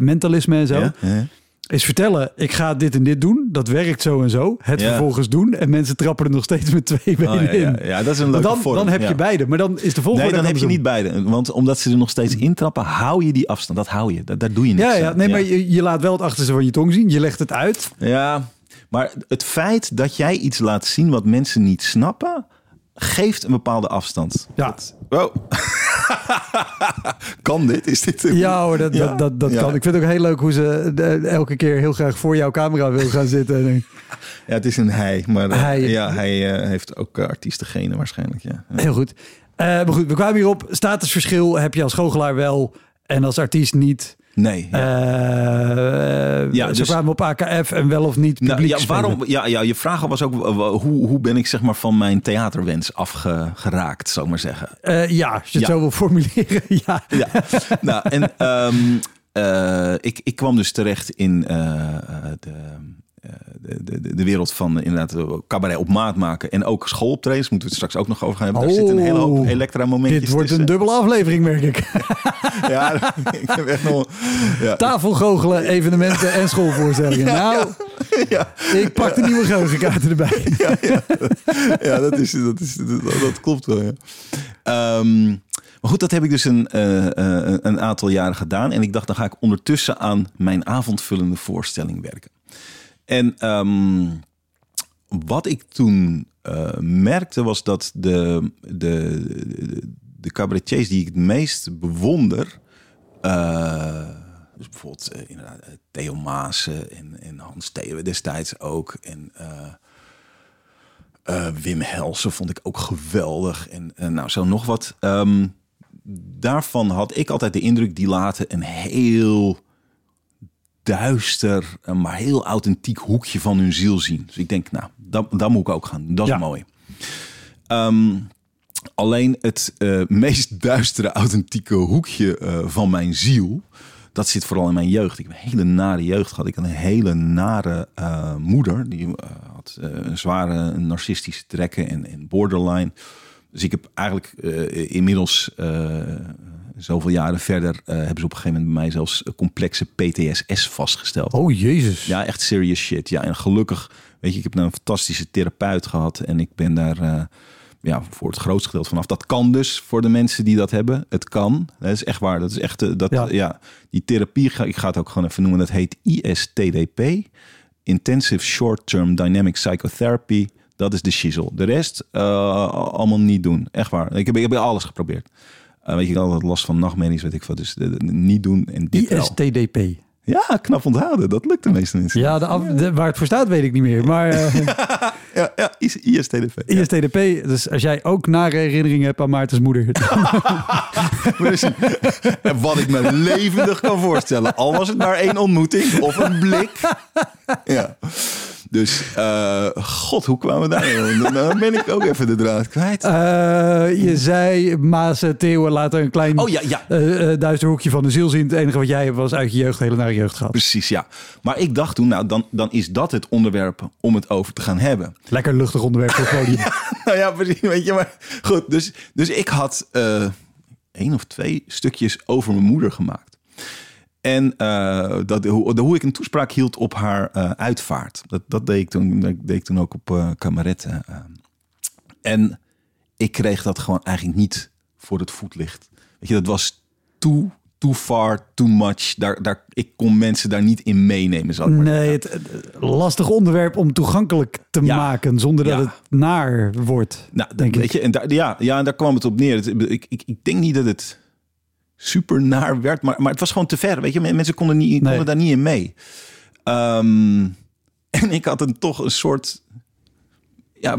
mentalisme en zo. Ja? Ja? Is vertellen, ik ga dit en dit doen, dat werkt zo en zo. Het Ja. vervolgens doen en mensen trappen er nog steeds met twee benen Oh, ja, ja, in. ja, dat is een leuke dan, vorm. dan heb je beide, maar dan is de volgende. Nee, dan heb je niet beide. Want omdat ze er nog steeds intrappen, hou je die afstand. Dat hou je. Daar, daar doe je niks Ja, ja, nee, maar je, je laat wel het achterste van je tong zien. Je legt het uit. Ja, maar het feit dat jij iets laat zien wat mensen niet snappen, geeft een bepaalde afstand. Ja. Dat- Wow. kan dit? Is dit een- Ja hoor, dat, Ja? dat, dat, dat Ja. kan. Ik vind het ook heel leuk hoe ze eh, elke keer heel graag voor jouw camera wil gaan zitten. En, Ja, het is een hij. Maar eh, Hij. ja, hij eh, heeft ook uh, artiestengenen waarschijnlijk. Ja. Heel goed. Maar goed, we kwamen hierop. Statusverschil heb je als goochelaar wel en als artiest niet. Nee. Ja. Eh, Ja, ze dus- kwamen op AKF en wel of niet publiek Nou, ja, waarom, ja, ja, je vraag was ook eh, hoe, hoe ben ik zeg maar, van mijn theaterwens afgeraakt, zou ik maar zeggen. Eh, ja, als je het Ja. zo wil formuleren. ja. Ja, nou, en ehm, eh, ik, ik kwam dus terecht in de, de, wereld van inderdaad eh, cabaret op maat maken. En ook schooloptredens, moeten we het straks ook nog over gaan hebben. Daar Oh, zit een hele hoop elektra momentjes Dit wordt een dubbele aflevering, merk ik. Ja, ik heb echt nog... Ja, Tafelgoochelen, evenementen en schoolvoorstellingen. Nou, ja, ik pak de nieuwe geheugenkaarten erbij. ja dat, is, dat, is, dat, dat klopt wel, ja. Ehm, maar goed, dat heb ik dus een, eh, eh, een aantal jaren gedaan. En ik dacht, dan ga ik ondertussen aan mijn avondvullende voorstelling werken. En ehm, wat ik toen eh, merkte was dat de, de, de, cabaretiers die ik het meest bewonder... dus bijvoorbeeld eh, inderdaad, Theo Maassen en, en Hans Theo destijds ook. En Wim Helsen vond ik ook geweldig. En, en nou, zo nog wat. Ehm, daarvan had ik altijd de indruk, die laten een heel duister, maar heel authentiek hoekje van hun ziel zien. Dus ik denk, nou, dat, dat moet ik ook gaan doen. Dat is Ja. mooi. Ehm, alleen het eh, meest duistere, authentieke hoekje eh, van mijn ziel, dat zit vooral in mijn jeugd. Ik heb een hele nare jeugd gehad. Ik had een hele nare eh, moeder. Die had een zware narcistische trekken en, en borderline. Dus ik heb eigenlijk inmiddels zoveel jaren verder... eh, hebben ze op een gegeven moment bij mij zelfs complexe PTSS vastgesteld. Oh, jezus. Ja, echt serious shit. Ja, en gelukkig, weet je, ik heb nou een fantastische therapeut gehad en ik ben daar eh, ja, voor het grootste gedeelte vanaf. Dat kan dus voor de mensen die dat hebben. Het kan. Dat is echt waar. Dat is echt, eh, dat, Ja. ja. die therapie, ga- ik ga het ook gewoon even noemen, dat heet ISTDP. Intensive Short Term Dynamic Psychotherapy. Dat is de shizzle. De rest allemaal niet doen. Echt waar. Ik heb, ik heb alles geprobeerd. Eh, weet je, ik had altijd last van nachtmerries, weet ik wat. Dus de- de- niet doen en dit. ISTDP. Ja, knap onthouden. Dat lukt de meeste mensen. Ja, de af- de- waar het voor staat weet ik niet meer. Maar eh, Ja, ja is- ISTDP. Ja. ISTDP, dus als jij ook nare herinneringen hebt aan Maartens moeder. En wat ik me levendig kan voorstellen. Al was het maar één ontmoeting of een blik. Ja. Dus, eh, god, hoe kwamen we daar? Dan- Dan ben ik ook even de draad kwijt. Eh, je zei, Maas, Theo laten een klein Oh ja, ja. eh, duister hoekje van de ziel zien. Het enige wat jij hebt was uit je jeugd, hele nare jeugd gehad. Precies, ja. Maar ik dacht toen, nou, dan, dan is dat het onderwerp om het over te gaan hebben. Lekker luchtig onderwerp voor podium. nou ja, precies, weet je, maar goed. Dus, dus ik had één of twee stukjes over mijn moeder gemaakt. En eh, dat, hoe, hoe ik een toespraak hield op haar eh, uitvaart. Dat, dat, deed ik toen, dat deed ik toen ook op eh kameretten. en ik kreeg dat gewoon eigenlijk niet voor het voetlicht. Weet je, dat was too, too far, too much. Daar, daar, ik kon mensen daar niet in meenemen. Zal ik maar Nee, het, het- lastig onderwerp om toegankelijk te Ja. maken zonder dat Ja. het naar wordt. Nou, denk weet ik. je, en daar, ja, ja, en daar kwam het op neer. Ik, ik, ik denk niet dat het super naar werd, maar, maar het was gewoon te ver. Weet je, mensen konden, niet, konden Nee. daar niet in mee. Ehm, en ik had een toch een soort ja,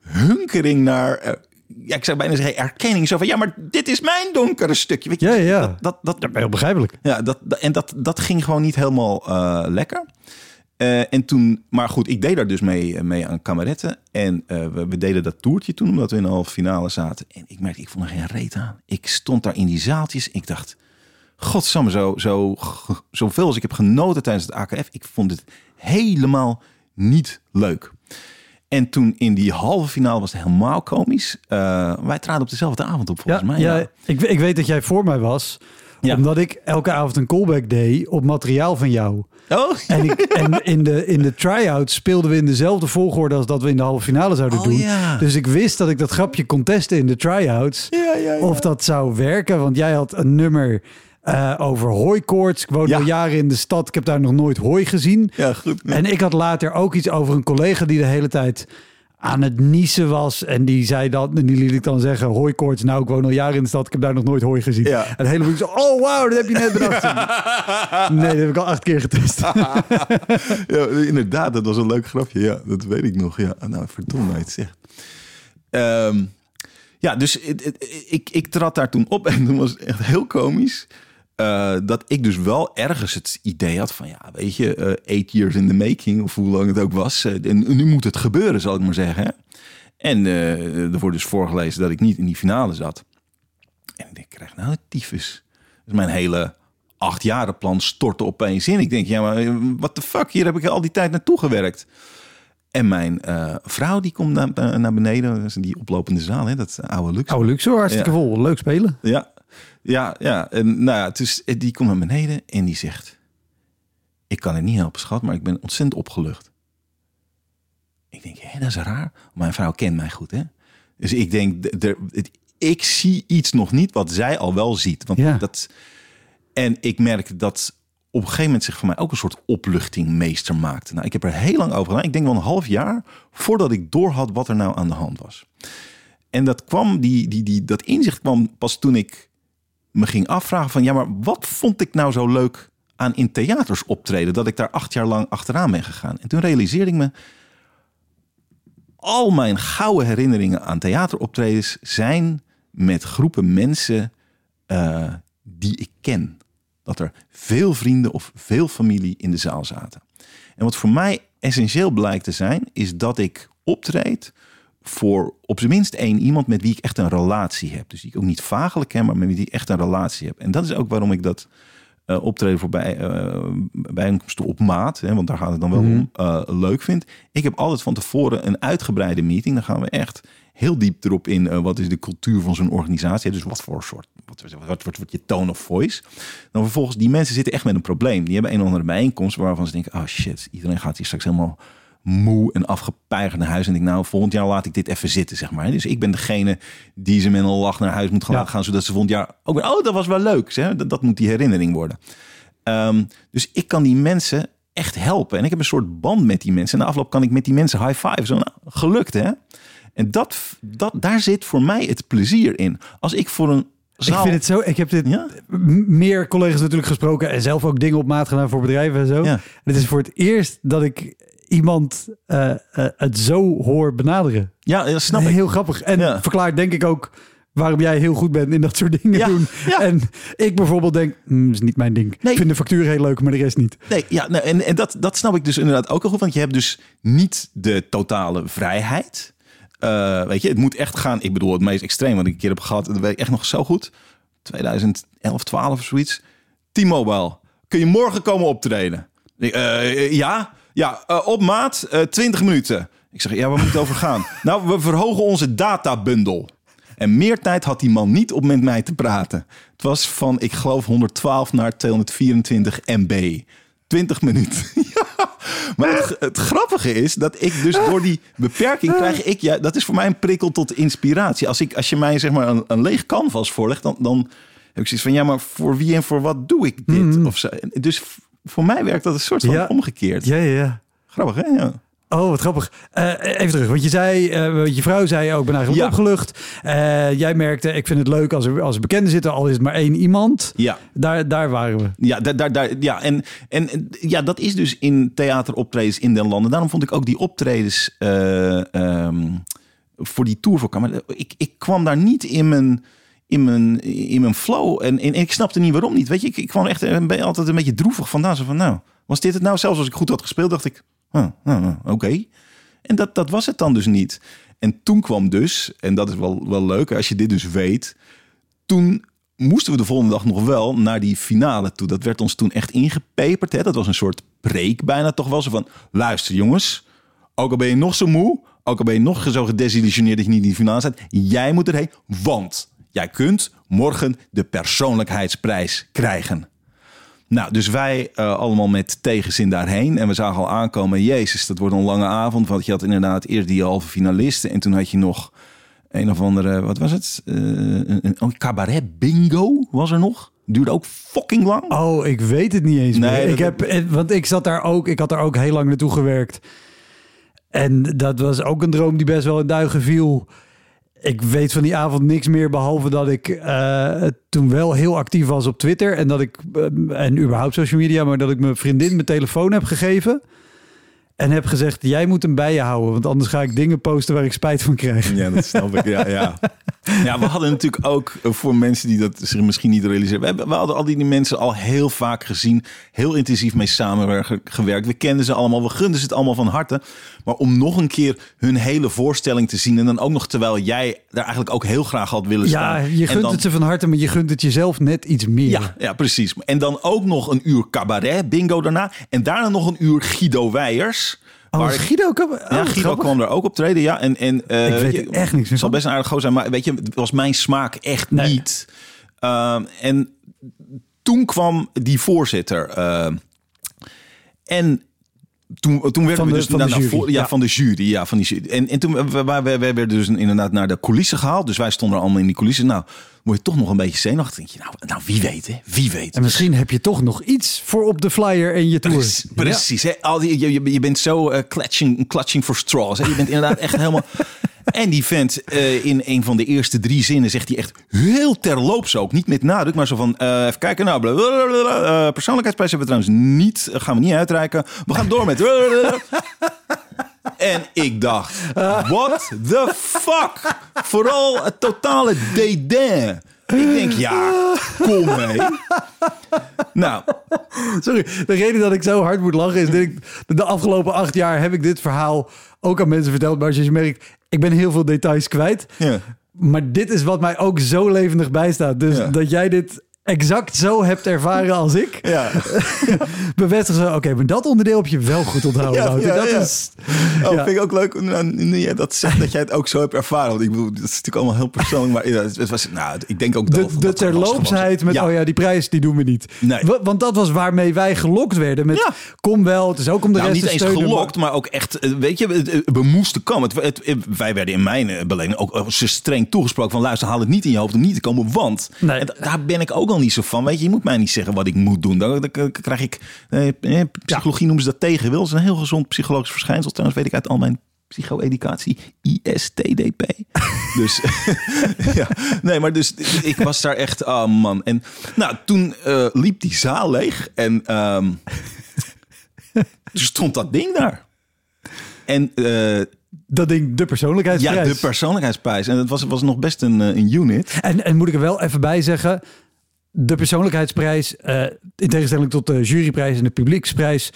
hunkering naar, eh, ja, ik zou bijna zeggen erkenning. Zo van, ja, maar dit is mijn donkere stukje. Weet je, Ja, ja. Dat, dat, dat, Heel begrijpelijk. ja, dat, dat- en dat, dat ging gewoon niet helemaal eh, lekker. Eh, en toen, maar goed, ik deed daar dus mee, mee aan kameretten. En eh, we, we deden dat toertje toen, omdat we in de halve finale zaten. En ik merkte, ik vond er geen reet aan. Ik stond daar in die zaaltjes. Ik dacht, godsamme, zo, zo, zoveel als ik heb genoten tijdens het AKF. Ik vond het helemaal niet leuk. En toen in die halve finale was het helemaal komisch. Eh, wij traden op dezelfde avond op, volgens Ja, mij. ja, Ik, ik weet dat jij voor mij was. Ja. Omdat ik elke avond een callback deed op materiaal van jou. Oh, En, ik, en in de, in de try-outs speelden we in dezelfde volgorde als dat we in de halve finale zouden Oh, doen. ja. Dus ik wist dat ik dat grapje kon testen in de try-outs. Ja, ja, ja. Of dat zou werken, want jij had een nummer eh, over hooikoorts. Ik woon Ja. al jaren in de stad, ik heb daar nog nooit hooi gezien. ja, goed. En ik had later ook iets over een collega die de hele tijd aan het niezen was. En die zei dat, en die liet ik dan zeggen, hooikoorts. Nou, ik woon al jaren in de stad, ik heb daar nog nooit hooi gezien. Ja. En het hele boek zo, oh wauw, dat heb je net bedacht. nee, dat heb ik al acht keer getest. Ja, inderdaad, dat was een leuk grapje. Ja, dat weet ik nog. Ja, nou, verdomme, het zegt. Ehm, ja, dus het- ik, ik trad daar toen op en toen was het echt heel komisch. Eh, dat ik dus wel ergens het idee had van, ja, weet je, eh, eight years in the making, of hoe lang het ook was. eh, en nu moet het gebeuren, zal ik maar zeggen. Hè? En er wordt dus voorgelezen dat ik niet in die finale zat. En ik denk, krijg nou tyfus. Dus mijn hele achtjarenplan stortte opeens in. Ik denk, ja, maar wat de fuck? Hier heb ik al die tijd naartoe gewerkt. En mijn vrouw die komt naar, naar beneden. Dat is die oplopende zaal, hè? dat oude luxe. Oude luxe, hartstikke Ja. vol. Leuk spelen. Ja, ja, ja. En nou ja, dus die komt naar beneden en die zegt... Ik kan het niet helpen, schat, maar ik ben ontzettend opgelucht. Ik denk, hé, dat is raar. Mijn vrouw kent mij goed, hè? Dus ik denk, ik zie iets nog niet wat zij al wel ziet. Want Ja. dat, en ik merk dat op een gegeven moment zich voor mij ook een soort opluchting meester maakte. Nou, ik heb er heel lang over gedaan. Ik denk wel een half jaar voordat ik doorhad wat er nou aan de hand was. En dat kwam, die, die, die, dat inzicht kwam pas toen ik me ging afvragen van... ja, maar wat vond ik nou zo leuk aan in theaters optreden... dat ik daar acht jaar lang achteraan ben gegaan. En toen realiseerde ik me... al mijn gouden herinneringen aan theateroptredens... zijn met groepen mensen eh, die ik ken. Dat er veel vrienden of veel familie in de zaal zaten. En wat voor mij essentieel blijkt te zijn... is dat ik optreed voor op zijn minst één iemand met wie ik echt een relatie heb. Dus die ik ook niet vagelijk ken, maar met wie ik echt een relatie heb. En dat is ook waarom ik dat eh, optreden voor bij, eh, bijeenkomsten op maat, hè, want daar gaat het dan wel om, eh, leuk vind. Ik heb altijd van tevoren een uitgebreide meeting. Dan gaan we echt heel diep erop in. wat is de cultuur van zo'n organisatie? Dus wat voor soort, wat, wat, wat, wat wordt je tone of voice? Dan vervolgens, die mensen zitten echt met een probleem. Die hebben een of andere bijeenkomst waarvan ze denken, oh shit, iedereen gaat hier straks helemaal moe en afgepeigerd naar huis. En ik nou, volgend jaar laat ik dit even zitten, zeg maar. Dus ik ben degene die ze met een lach naar huis moet gaan Ja. gaan, zodat ze volgend jaar ook weer, oh, dat was wel leuk. Zeg. Dat, dat moet die herinnering worden. Ehm, dus ik kan die mensen echt helpen. En ik heb een soort band met die mensen. En na afloop kan ik met die mensen high five. Zo, nou, gelukt hè. En dat, dat, daar zit voor mij het plezier in. Als ik voor een zaal... Ik vind het zo. Ik heb dit Ja? meer collega's natuurlijk gesproken en zelf ook dingen op maat gedaan voor bedrijven en zo. Ja. En het is voor het eerst dat ik iemand eh, eh, het zo hoor benaderen. Ja, dat snap ik. Heel grappig. En Ja. verklaart denk ik ook waarom jij heel goed bent in dat soort dingen Ja, doen. ja. En ik bijvoorbeeld denk, "Hmm, is niet mijn ding. Nee. Ik vind de factuur heel leuk, maar de rest niet. Nee, ja, nou, en, en dat, dat snap ik dus inderdaad ook al goed. Want je hebt dus niet de totale vrijheid. Eh, weet je, het moet echt gaan. Ik bedoel, het meest extreem wat ik een keer heb gehad. Dat weet ik echt nog zo goed. 2011, 12 of zoiets. T-Mobile. Kun je morgen komen optreden? Ja, ja eh, op maat, eh 20 minuten. Ik zeg, ja, waar moet het over gaan? nou, we verhogen onze databundel. En meer tijd had die man niet om met mij te praten. Het was van, ik geloof, 112 naar 224 MB. 20 minuten. ja. Maar het, het grappige is dat ik dus door die beperking krijg ik... Ja, dat is voor mij een prikkel tot inspiratie. Als, ik, als je mij zeg maar een, een leeg canvas voorlegt, dan, dan heb ik zoiets van... Ja, maar voor wie en voor wat doe ik dit? Of zo. Dus voor mij werkt dat een soort van Ja. omgekeerd. Ja, ja, ja. Grappig, hè? Ja. Oh, wat grappig. Eh, even terug, want je zei, eh, je vrouw zei ook, ben eigenlijk Ja. opgelucht. Eh, jij merkte, ik vind het leuk als er, als er bekenden zitten, al is het maar één iemand. Ja. Daar, daar waren we. Ja, daar, daar, daar, ja, en, en ja, dat is dus in theateroptredens in den landen. Daarom vond ik ook die optredens eh, ehm, voor die tour voor Kamer. Ik, ik kwam daar niet in mijn, in mijn, in flow. En, en, ik snapte niet waarom niet. Weet je, ik, ik kwam echt een, be- altijd een beetje droevig vandaan. Zo van, nou, was dit het nou? Zelfs als ik goed had gespeeld, dacht ik, oké. En dat, dat was het dan dus niet. En toen kwam dus, en dat is wel, wel leuk als je dit dus weet toen moesten we de volgende dag nog wel naar die finale toe. Dat werd ons toen echt ingepeperd. Hè? Dat was een soort preek bijna toch wel. Zo van, luister jongens, ook al ben je nog zo moe... ook al ben je nog zo gedesillusioneerd dat je niet in die finale staat... jij moet erheen, want jij kunt morgen de persoonlijkheidsprijs krijgen. Nou, dus wij eh, allemaal met tegenzin daarheen. En we zagen al aankomen, jezus, dat wordt een lange avond. Want je had inderdaad eerst die halve finalisten. En toen had je nog een of andere, wat was het? Eh, een, een oh, cabaret bingo was er nog. Duurde ook fucking lang. Oh, ik weet het niet eens Nee, meer. Ik heb, eh, want ik zat daar ook, ik had daar ook heel lang naartoe gewerkt. En dat was ook een droom die best wel in duigen viel. Ik weet van die avond niks meer, behalve dat ik eh, toen wel heel actief was op Twitter. En dat ik, eh, en überhaupt social media, maar dat ik mijn vriendin mijn telefoon heb gegeven. En heb gezegd, jij moet hem bij je houden, want anders ga ik dingen posten waar ik spijt van krijg. Ja, dat snap ik. Ja, ja. ja, we hadden natuurlijk ook eh, voor mensen die dat zich misschien niet realiseren. We, hebben, we hadden al die, die mensen al heel vaak gezien. Heel intensief mee samengewerkt. We kenden ze allemaal. We gunden ze het allemaal van harte. Maar om nog een keer hun hele voorstelling te zien. En dan ook nog terwijl jij daar eigenlijk ook heel graag had willen Ja, staan. je En gunt dan- het ze van harte, maar je gunt het jezelf net iets meer. Ja, ja, precies. En dan ook nog een uur cabaret, bingo daarna. En daarna nog een uur Guido Weijers. Oh, ik- Guido, oh, ja, Guido kwam er ook op treden, ja. En, en, eh, Ik weet je- echt niks Het zal best een aardig gozer zijn, maar weet je, het was mijn smaak echt Nee. niet. Ehm, en toen kwam die voorzitter. eh, en toen, toen werden we de- dus van de naar, naar jury, ja, ja. van de jury. Ja, van die jury. En, en toen we, we, we, we werden dus inderdaad naar de coulissen gehaald. Dus wij stonden allemaal in die coulissen. Nou, word je toch nog een beetje zenuwachtig. Denk je, nou, nou wie weet, hè? Wie weet. En misschien heb je toch nog iets voor op de flyer en je tour. Precies, precies hè? Al die, je, je, je bent zo eh clutching, clutching for straws. Hè? Je bent inderdaad echt helemaal... En die vent eh, in een van de eerste drie zinnen zegt hij echt heel terloops ook. Niet met nadruk, maar zo van... eh, even kijken, nou... eh, persoonlijkheidsprijs hebben we trouwens niet... gaan we niet uitreiken. We gaan door met... En ik dacht, what the fuck? Vooral het totale dédain. Ik denk, ja, kom mee. Nou, Sorry, de reden dat ik zo hard moet lachen is dat ik de afgelopen acht jaar heb ik dit verhaal ook aan mensen verteld. Maar als je merkt, ik ben heel veel details kwijt. ja. Maar dit is wat mij ook zo levendig bijstaat. Dus Ja. dat jij dit exact zo hebt ervaren als ik. Ja. Bevestig zo, oké, maar dat onderdeel heb je wel goed onthouden. Ja, Wouter. ja, dat ja. is... Oh, vind ik ook leuk nou, jij dat zegt, dat jij het ook zo hebt ervaren. Want ik bedoel, dat is natuurlijk allemaal heel persoonlijk. Maar het was, nou, ik denk ook dat De, terloopsheid met, oh ja, die prijs, die doen we niet. Nee. Wa- Want dat was waarmee wij gelokt werden. Met, Ja. kom wel, het is ook om de Nou, rest niet te eens gelokt, maar ook echt, eh, weet je, we moesten komen. Het, het- wij werden in mijn eh, beleving ook ze streng toegesproken van luister, haal het niet in je hoofd om niet te komen, want Nee. en daar ben ik ook niet zo van. Weet je, je moet mij niet zeggen wat ik moet doen. Dan, krijg ik, eh, eh, psychologie noemen ze dat tegenwil. Dat is een heel gezond psychologisch verschijnsel. Trouwens weet ik uit al mijn psycho-educatie, ISTDP. dus ja, nee, maar dus ik was daar echt, oh man. En nou, toen eh, liep die zaal leeg en ehm, toen stond dat ding daar. En Dat ding, de persoonlijkheidsprijs. ja, de persoonlijkheidsprijs. En het was, was nog best een, een unit. En, en moet ik er wel even bij zeggen, de persoonlijkheidsprijs, eh, in tegenstelling tot de juryprijs en de publieksprijs,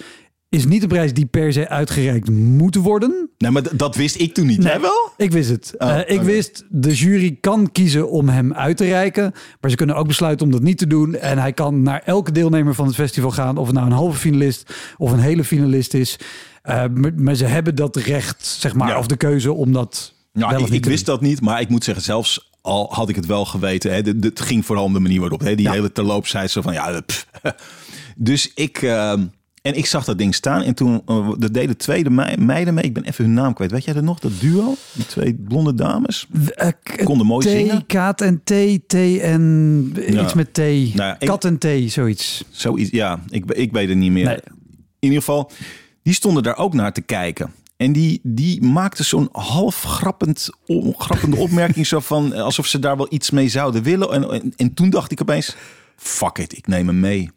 is niet een prijs die per se uitgereikt moet worden. Nee, maar dat wist ik toen niet. Jij wel? Ik wist het. Oh, Eh, ik wist, de jury kan kiezen om hem uit te reiken. Maar ze kunnen ook besluiten om dat niet te doen. En hij kan naar elke deelnemer van het festival gaan. Of het nou een halve finalist of een hele finalist is. Eh, maar, maar ze hebben dat recht, zeg maar, Ja. of de keuze om dat Nou, ik, wist dat niet, maar ik moet zeggen, zelfs al had ik het wel geweten, hè, de- de- het ging vooral om de manier waarop, hè, die Ja. hele terloopsheid zo van, ja, pff. dus ik, ehm, en ik zag dat ding staan en toen, uh, er deden tweede mei- meiden mee, ik ben even hun naam kwijt, weet jij dat nog, dat duo, die twee blonde dames? Eh, Konden mooi zingen. Kaat en T, T en Ja. iets met T. ik- Kat en T, zoiets. Zoiets, ja, ik, ik weet het niet meer. In ieder geval, die stonden daar ook naar te kijken. En die, die maakte zo'n half grappend, grappende opmerking. zo van eh, alsof ze daar wel iets mee zouden willen. En, en, en toen dacht ik opeens: fuck it, ik neem hem mee.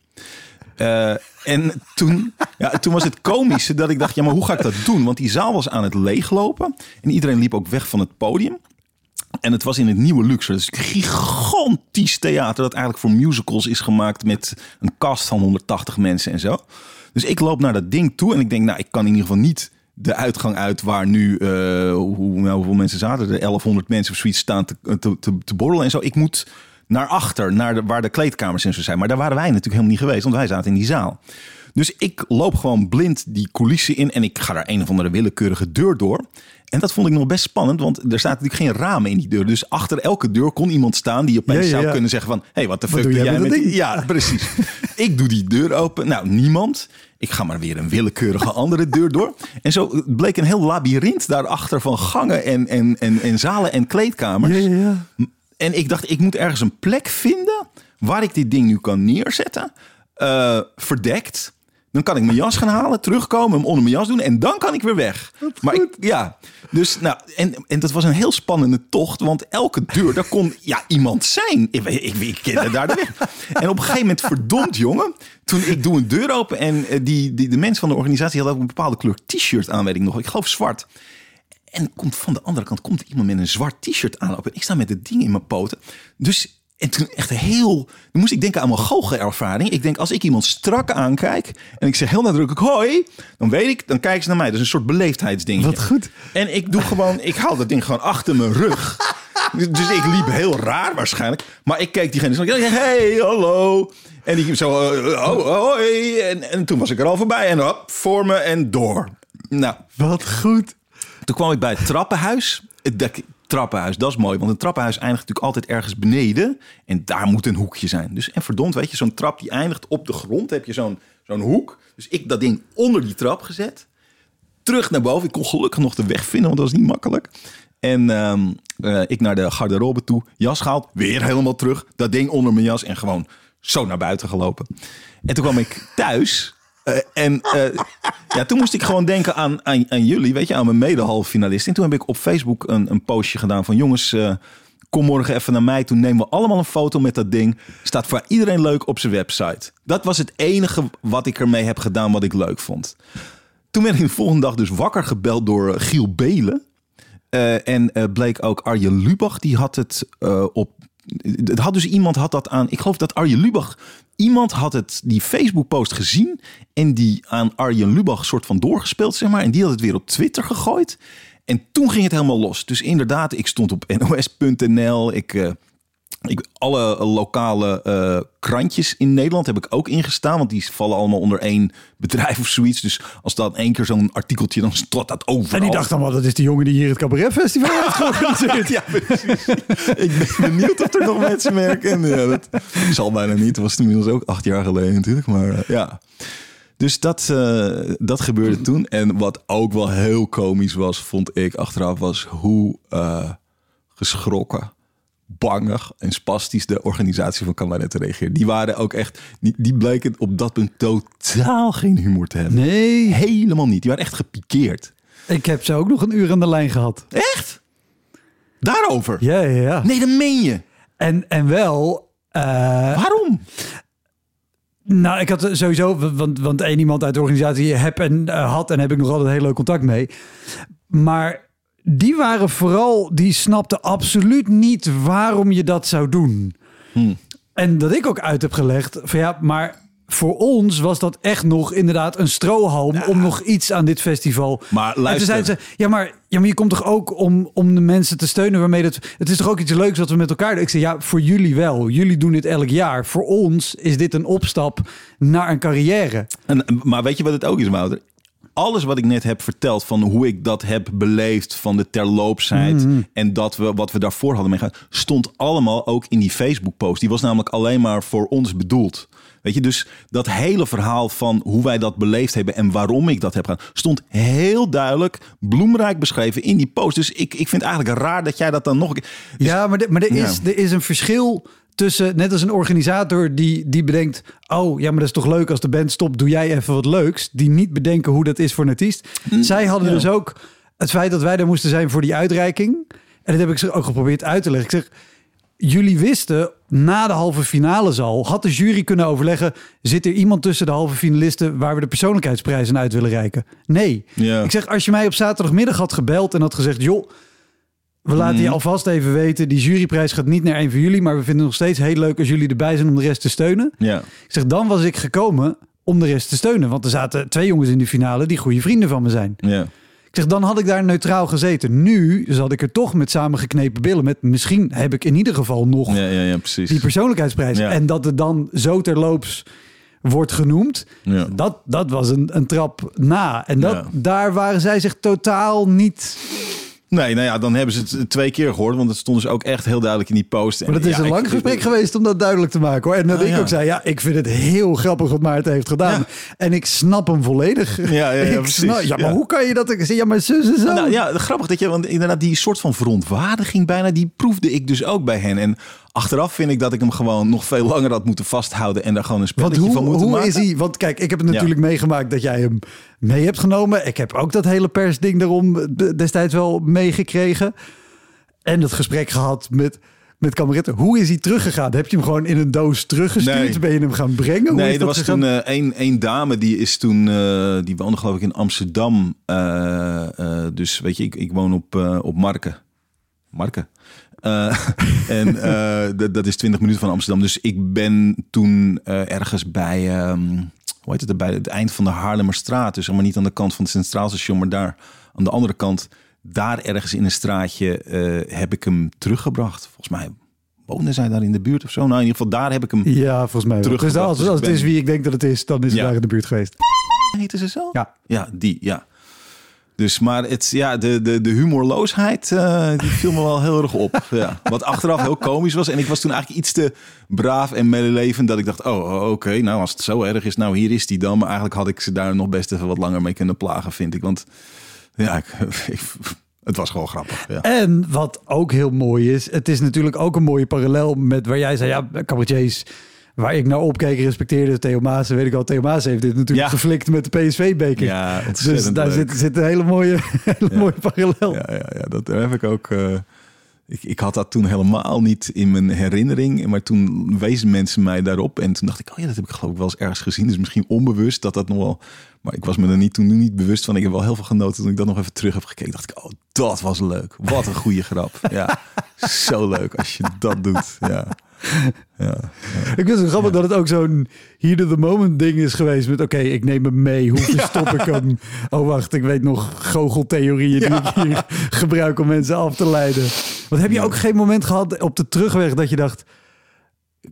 Eh, en toen, ja, toen was het komische dat ik dacht: ja, maar hoe ga ik dat doen? Want die zaal was aan het leeglopen. En iedereen liep ook weg van het podium. En het was in het nieuwe Luxor. Dus gigantisch theater dat eigenlijk voor musicals is gemaakt met een cast van 180 mensen en zo. Dus ik loop naar dat ding toe en ik denk, nou, ik kan in ieder geval niet de uitgang uit waar nu, eh, hoe, nou, hoeveel mensen zaten er? 1100 mensen of zoiets staan te, te, te, borrelen en zo. Ik moet naar achter, naar de, waar de kleedkamers en zo zijn. Maar daar waren wij natuurlijk helemaal niet geweest, want wij zaten in die zaal. Dus ik loop gewoon blind die coulissen in en ik ga daar een of andere willekeurige deur door. En dat vond ik nog best spannend, want er staat natuurlijk geen ramen in die deur. Dus achter elke deur kon iemand staan die opeens Ja, ja, zou kunnen zeggen van... hey, wat de fuck doe doe jij met ding? Ja, precies. ik doe die deur open. Nou, niemand. Ik ga maar weer een willekeurige andere deur door. En zo bleek een heel labyrint daarachter van gangen en, en, en, en zalen en kleedkamers. Ja, ja, ja. En ik dacht, ik moet ergens een plek vinden waar ik dit ding nu kan neerzetten. eh, verdekt. Dan kan ik mijn jas gaan halen, terugkomen, hem onder mijn jas doen en dan kan ik weer weg. Maar ik, ja, dus nou, en, en dat was een heel spannende tocht, want elke deur, daar kon ja, iemand zijn. Ik, ik, ik, kende daar de weg. En op een gegeven moment, verdomd jongen, toen ik doe een deur open en eh, die, die, de mensen van de organisatie hadden ook een bepaalde kleur t-shirt aan, weet ik nog. Ik geloof zwart. En komt van de andere kant komt iemand met een zwart t-shirt aanlopen. En ik sta met het ding in mijn poten. Dus en toen echt heel. Dan moest ik denken aan mijn goochelervaring. Ik denk als ik iemand strak aankijk en ik zeg heel nadrukkelijk hoi, dan weet ik, dan kijken ze naar mij. Dat is een soort beleefdheidsding. Wat goed. En ik doe gewoon, ik haal dat ding gewoon achter mijn rug. Dus dus ik liep heel raar waarschijnlijk. Maar ik keek diegene zo. ik Hey, hallo. En die zo, eh, oh, hoi. En, en toen was ik er al voorbij. En hop, voor me en door. Nou, Wat goed. toen kwam ik bij het trappenhuis. Dek- trappenhuis, dat is mooi. Want een trappenhuis eindigt natuurlijk altijd ergens beneden. En daar moet een hoekje zijn. Dus en verdomd, weet je, zo'n trap die eindigt op de grond. Heb je zo'n zo'n hoek. Dus ik dat ding onder die trap gezet. Terug naar boven. Ik kon gelukkig nog de weg vinden, want dat was niet makkelijk. En ehm, eh, ik naar de garderobe toe. Jas gehaald. Weer helemaal terug. Dat ding onder mijn jas. En gewoon zo naar buiten gelopen. En toen kwam ik thuis. Eh, en eh, ja, toen moest ik gewoon denken aan, aan, aan jullie, weet je, aan mijn mede-halffinalist. En toen heb ik op Facebook een, een postje gedaan van jongens, eh, kom morgen even naar mij. Toen nemen we allemaal een foto met dat ding. Staat voor iedereen leuk op zijn website. Dat was het enige wat ik ermee heb gedaan wat ik leuk vond. Toen werd ik de volgende dag dus wakker gebeld door Giel Belen. En bleek ook Arjen Lubach, die had het op. Het had dus iemand had dat aan. Ik geloof dat Arjen Lubach. Iemand had het die Facebook-post gezien. En die aan Arjen Lubach soort van doorgespeeld, zeg maar. En die had het weer op Twitter gegooid. En toen ging het helemaal los. Dus inderdaad, ik stond op nos.nl. Ik. eh, ik, alle lokale eh, krantjes in Nederland heb ik ook ingestaan. Want die vallen allemaal onder één bedrijf of zoiets. Dus als dan één keer zo'n artikeltje, dan stort dat overal. En die dacht dan wel, dat is die jongen die hier het Cabaret Festival heeft georganiseerd. Ja, precies. ik ben benieuwd of er nog mensen merken. Ja, dat zal bijna niet. Dat was inmiddels ook acht jaar geleden natuurlijk. Maar eh, ja. Dus dat, eh, dat gebeurde toen. En wat ook wel heel komisch was, vond ik achteraf, was hoe geschrokken, bangig en spastisch de organisatie van Cabaret reageerde. Die waren ook echt, die, die bleken op dat punt totaal geen humor te hebben. Nee, Helemaal niet. Die waren echt gepikeerd. ik heb ze ook nog een uur aan de lijn gehad. Echt? Daarover? Ja, ja, ja. Nee, dat meen je. En, en wel... eh, Waarom? Nou, ik had sowieso, want, want één iemand uit de organisatie heb en eh, had en heb ik nog altijd heel leuk contact mee. Maar die waren vooral, die snapten absoluut niet waarom je dat zou doen. Hmm. En dat ik ook uit heb gelegd van ja, maar voor ons was dat echt nog inderdaad een strohalm om nog iets aan dit festival. Maar En toen luister. zeiden ze, ja maar, ja, maar je komt toch ook om, om de mensen te steunen waarmee dat... Het is toch ook iets leuks wat we met elkaar doen? Ik zei, ja, voor jullie wel. Jullie doen dit elk jaar. Voor ons is dit een opstap naar een carrière. En, maar weet je wat het ook is, Wouter? Alles wat ik net heb verteld van hoe ik dat heb beleefd van de terloopsheid en dat we wat we daarvoor hadden meegemaakt, stond allemaal ook in die Facebook post. Die was namelijk alleen maar voor ons bedoeld. Weet je, dus dat hele verhaal van hoe wij dat beleefd hebben en waarom ik dat heb gedaan, stond heel duidelijk, bloemrijk beschreven in die post. Dus ik, ik vind eigenlijk raar dat jij dat dan nog een keer. ja, maar, de- maar er, Ja. is, er is een verschil tussen, net als een organisator die, die bedenkt... oh, ja, maar dat is toch leuk als de band stopt, doe jij even wat leuks. Die niet bedenken hoe dat is voor een artiest. Zij hadden ja. dus ook het feit dat wij daar moesten zijn voor die uitreiking. En dat heb ik ze ook geprobeerd uit te leggen. Ik zeg, jullie wisten na de halve finale al, had de jury kunnen overleggen, zit er iemand tussen de halve finalisten waar we de persoonlijkheidsprijzen uit willen reiken? Nee. Ja. Ik zeg, als je mij op zaterdagmiddag had gebeld en had gezegd, joh, we laten je alvast even weten, die juryprijs gaat niet naar een van jullie, maar we vinden het nog steeds heel leuk als jullie erbij zijn om de rest te steunen. Ja. Ik zeg, dan was ik gekomen om de rest te steunen, want er zaten twee jongens in de finale die goede vrienden van me zijn. Ja. Ik zeg, dan had ik daar neutraal gezeten. Nu zat ik er toch met samengeknepen billen. Met misschien heb ik in ieder geval nog Ja, ja, ja, precies. die persoonlijkheidsprijs. En dat het dan zo terloops wordt genoemd. Dat, dat was een, een trap na. En dat, daar waren zij zich totaal niet... Nee, nou ja, dan hebben ze het twee keer gehoord. Want het stond dus ook echt heel duidelijk in die post. Maar het is Ja, een lang ik- gesprek geweest om dat duidelijk te maken. Hoor. En dat Ah, ik ja. ook zei, ja, ik vind het heel grappig wat Maarten heeft gedaan. Ja. En ik snap hem volledig. Ja, ja, precies. snap- ja, maar hoe kan je dat? Ik zeg, ja, maar zus en zo. Nou ja, grappig dat je, want inderdaad die soort van verontwaardiging bijna, die proefde ik dus ook bij hen. En achteraf vind ik dat ik hem gewoon nog veel langer had moeten vasthouden en daar gewoon een spelletje hoe, van moeten hoe maken. is hij? Want kijk, ik heb het natuurlijk meegemaakt dat jij hem mee hebt genomen. Ik heb ook dat hele persding daarom destijds wel meegekregen. En het gesprek gehad met, met kameretten. Hoe is hij teruggegaan? Heb je hem gewoon in een doos teruggestuurd? Nee. Ben je hem gaan brengen? Hoe Nee, er dat was gegaan? toen eh, één één dame die is toen, eh, die woonde geloof ik in Amsterdam. Eh, eh, dus weet je, ik, ik woon op, eh, op Marken. Marken. Eh, en eh, dat- dat is 20 minuten van Amsterdam. Dus ik ben toen eh, ergens bij, ehm, hoe heet het, bij het eind van de Haarlemmerstraat. Dus maar niet aan de kant van het Centraal Station, maar daar aan de andere kant. Daar ergens in een straatje heb ik hem teruggebracht. Volgens mij woonde zij daar in de buurt of zo. Nou, in ieder geval daar heb ik hem Ja, volgens mij. Dus teruggebracht. als, Dus als het is wie ik denk dat het is, dan is het Ja. daar in de buurt geweest. Heette ze zo? Ja. Ja, die, ja. Dus, maar het, ja, de, de, de humorloosheid, eh, die viel me wel heel erg op. Ja. Wat achteraf heel komisch was. En ik was toen eigenlijk iets te braaf en medelevend dat ik dacht, oh, oh, oké, nou als het zo erg is, nou hier is die dan. Maar eigenlijk had ik ze daar nog best even wat langer mee kunnen plagen, vind ik. Want ja, ik, ik- het was gewoon grappig. Ja. En wat ook heel mooi is, het is natuurlijk ook een mooie parallel met waar jij zei, ja, cabaretiers, waar ik naar opkeek, respecteerde Theo Maas. Weet ik al, Theo Maas heeft dit natuurlijk Ja. geflikt met de PSV-beker. Ja, dus daar leuk. zit, zit een hele mooie, hele Ja. mooie parallel. Ja, ja, ja dat heb ik ook. eh, ik, ik had dat toen helemaal niet in mijn herinnering. Maar toen wezen mensen mij daarop. En toen dacht ik, oh ja, dat heb ik geloof ik wel eens ergens gezien. Dus misschien onbewust dat dat nog wel. Maar ik was me er niet, toen niet bewust van. Ik heb wel heel veel genoten toen ik dat nog even terug heb gekeken. Dacht ik, oh, dat was leuk. Wat een goede grap. Ja, zo leuk als je dat doet. Ja. Ja, Ik vind het grappig dat het ook zo'n hier to the moment ding is geweest met oké, ik neem hem mee. Hoe verstop ik hem? Oh wacht, ik weet nog goocheltheorieën die ik hier gebruik om mensen af te leiden. Want heb je ook geen moment gehad op de terugweg dat je dacht,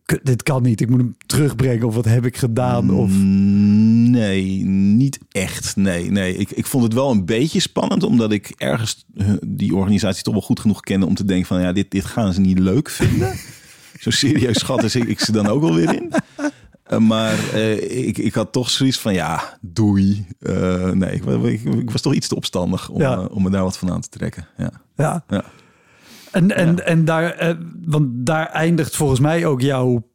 "Kut, dit kan niet, ik moet hem terugbrengen of wat heb ik gedaan? Of Mm, Nee, niet echt. Nee, nee. Ik, ik vond het wel een beetje spannend, omdat ik ergens eh, die organisatie toch wel goed genoeg kende om te denken van ja, dit, dit gaan ze niet leuk vinden. Zo serieus schat is ik, ik ze dan ook wel weer in. Eh, maar eh, ik, ik had toch zoiets van ja, doei. Eh, nee, ik, ik, ik was toch iets te opstandig om, Ja. om me daar wat van aan te trekken. Ja. ja. Ja. En, en, en daar, want daar eindigt volgens mij ook jouw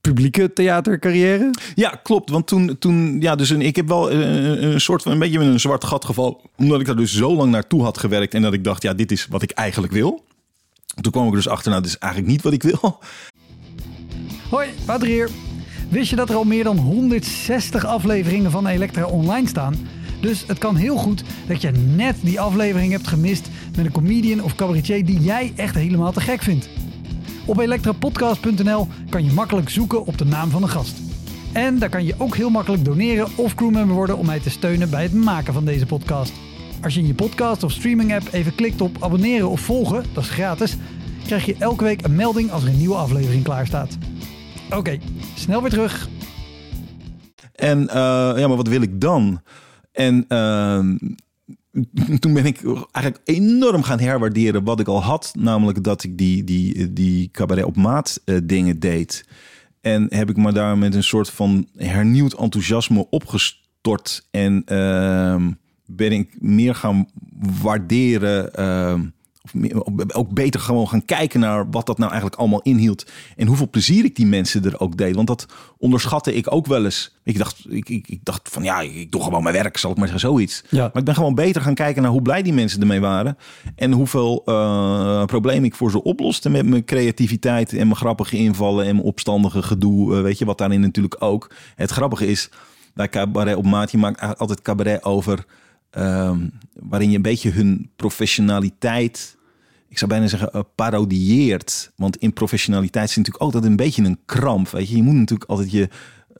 publieke theatercarrière. Ja, klopt. Want toen, toen ja, dus een, ik heb wel een, een soort van een beetje een zwart gat gevallen. Omdat ik daar dus zo lang naartoe had gewerkt. En dat ik dacht, ja, dit is wat ik eigenlijk wil. Toen kwam ik dus achter, nou, dit is eigenlijk niet wat ik wil. Hoi, Wouter hier. Wist je dat er al meer dan 160 afleveringen van Elektra online staan? Dus het kan heel goed dat je net die aflevering hebt gemist met een comedian of cabaretier die jij echt helemaal te gek vindt. Op elektrapodcast.nl kan je makkelijk zoeken op de naam van de gast. En daar kan je ook heel makkelijk doneren of crewmember worden om mij te steunen bij het maken van deze podcast. Als je in je podcast of streaming app even klikt op abonneren of volgen, dat is gratis, krijg je elke week een melding als er een nieuwe aflevering klaar staat. Oké, snel weer terug. En eh, ja, maar wat wil ik dan? En ehm, toen ben ik eigenlijk enorm gaan herwaarderen wat ik al had. Namelijk dat ik die, die, die cabaret op maat eh, dingen deed. En heb ik me daar met een soort van hernieuwd enthousiasme opgestort. En ehm, ben ik meer gaan waarderen. ehm, ook beter gewoon gaan kijken naar wat dat nou eigenlijk allemaal inhield. En hoeveel plezier ik die mensen er ook deed. Want dat onderschatte ik ook wel eens. Ik dacht, ik, ik, ik dacht van ja, ik doe gewoon mijn werk, zal ik maar zeggen, zoiets. Ja. Maar ik ben gewoon beter gaan kijken naar hoe blij die mensen ermee waren. En hoeveel uh, problemen ik voor ze oploste met mijn creativiteit en mijn grappige invallen en mijn opstandige gedoe. Uh, weet je, wat daarin natuurlijk ook. Het grappige is, bij Cabaret op Maat, je maakt altijd cabaret over... Um, waarin je een beetje hun professionaliteit, ik zou bijna zeggen, uh, parodieert. Want in professionaliteit is natuurlijk altijd een beetje een kramp. Weet je, je moet natuurlijk altijd je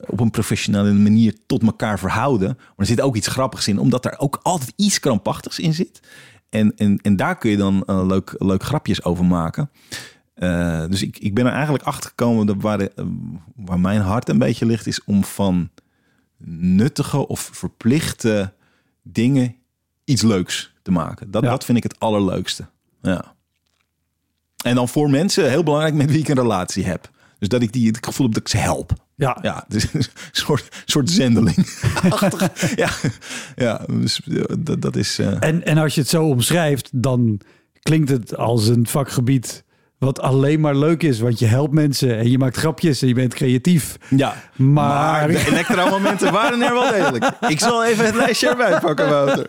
op een professionele manier tot elkaar verhouden. Maar er zit ook iets grappigs in, omdat er ook altijd iets krampachtigs in zit. En, en, en daar kun je dan uh, leuk, leuk grapjes over maken. Dus ik, ik ben er eigenlijk achter gekomen dat waar, waar mijn hart een beetje ligt, is om van nuttige of verplichte dingen iets leuks te maken. Dat, Ja. dat vind ik het allerleukste. Ja. En dan voor mensen, heel belangrijk, met wie ik een relatie heb. Dus dat ik die het gevoel heb dat ik ze help. Ja, Ja, dus een soort, soort zendeling. Ja, ja dus, eh, dat, dat is... eh, En, en als je het zo omschrijft, dan klinkt het als een vakgebied wat alleen maar leuk is. Want je helpt mensen en je maakt grapjes en je bent creatief. ja, Maar- de elektra-momenten waren er wel degelijk. Ik zal even het lijstje erbij pakken, Wouter.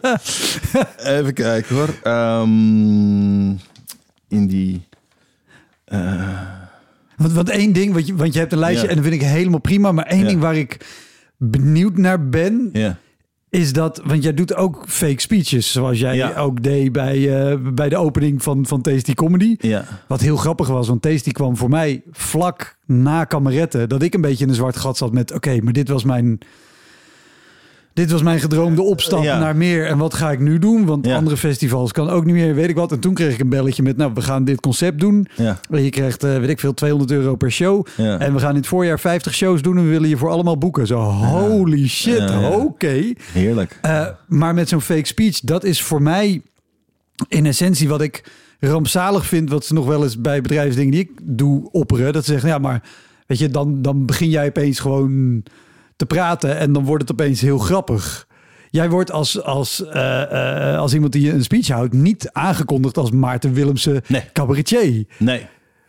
Even kijken hoor. Ehm, in die... Want, want één ding, want je, want je hebt een lijstje Ja. en dat vind ik helemaal prima. Maar één Ja. ding waar ik benieuwd naar ben, Ja, is dat... Want jij doet ook fake speeches, zoals jij Ja. ook deed bij, eh, bij de opening van, van Tasty Comedy. ja. Wat heel grappig was, want Tasty kwam voor mij vlak na Kameretten. Dat ik een beetje in een zwart gat zat met... Oké, maar dit was mijn... Dit was mijn gedroomde opstap Ja. naar meer. En wat ga ik nu doen? Want Ja. andere festivals kan ook niet meer, weet ik wat. En toen kreeg ik een belletje met... Nou, we gaan dit concept doen. Ja, Je krijgt, eh, weet ik veel, 200 euro per show. En we gaan in het voorjaar 50 shows doen en we willen je voor allemaal boeken. Zo, holy shit, oké. heerlijk. Eh, maar met zo'n fake speech, dat is voor mij in essentie wat ik rampzalig vind. Wat ze nog wel eens bij bedrijfsdingen die ik doe opperen. Dat ze zeggen, ja, maar weet je, dan, dan begin jij opeens gewoon te praten en dan wordt het opeens heel grappig. Jij wordt als, als, eh, eh, als iemand die een speech houdt niet aangekondigd als Maarten Willemsen Nee. cabaretier. Nee.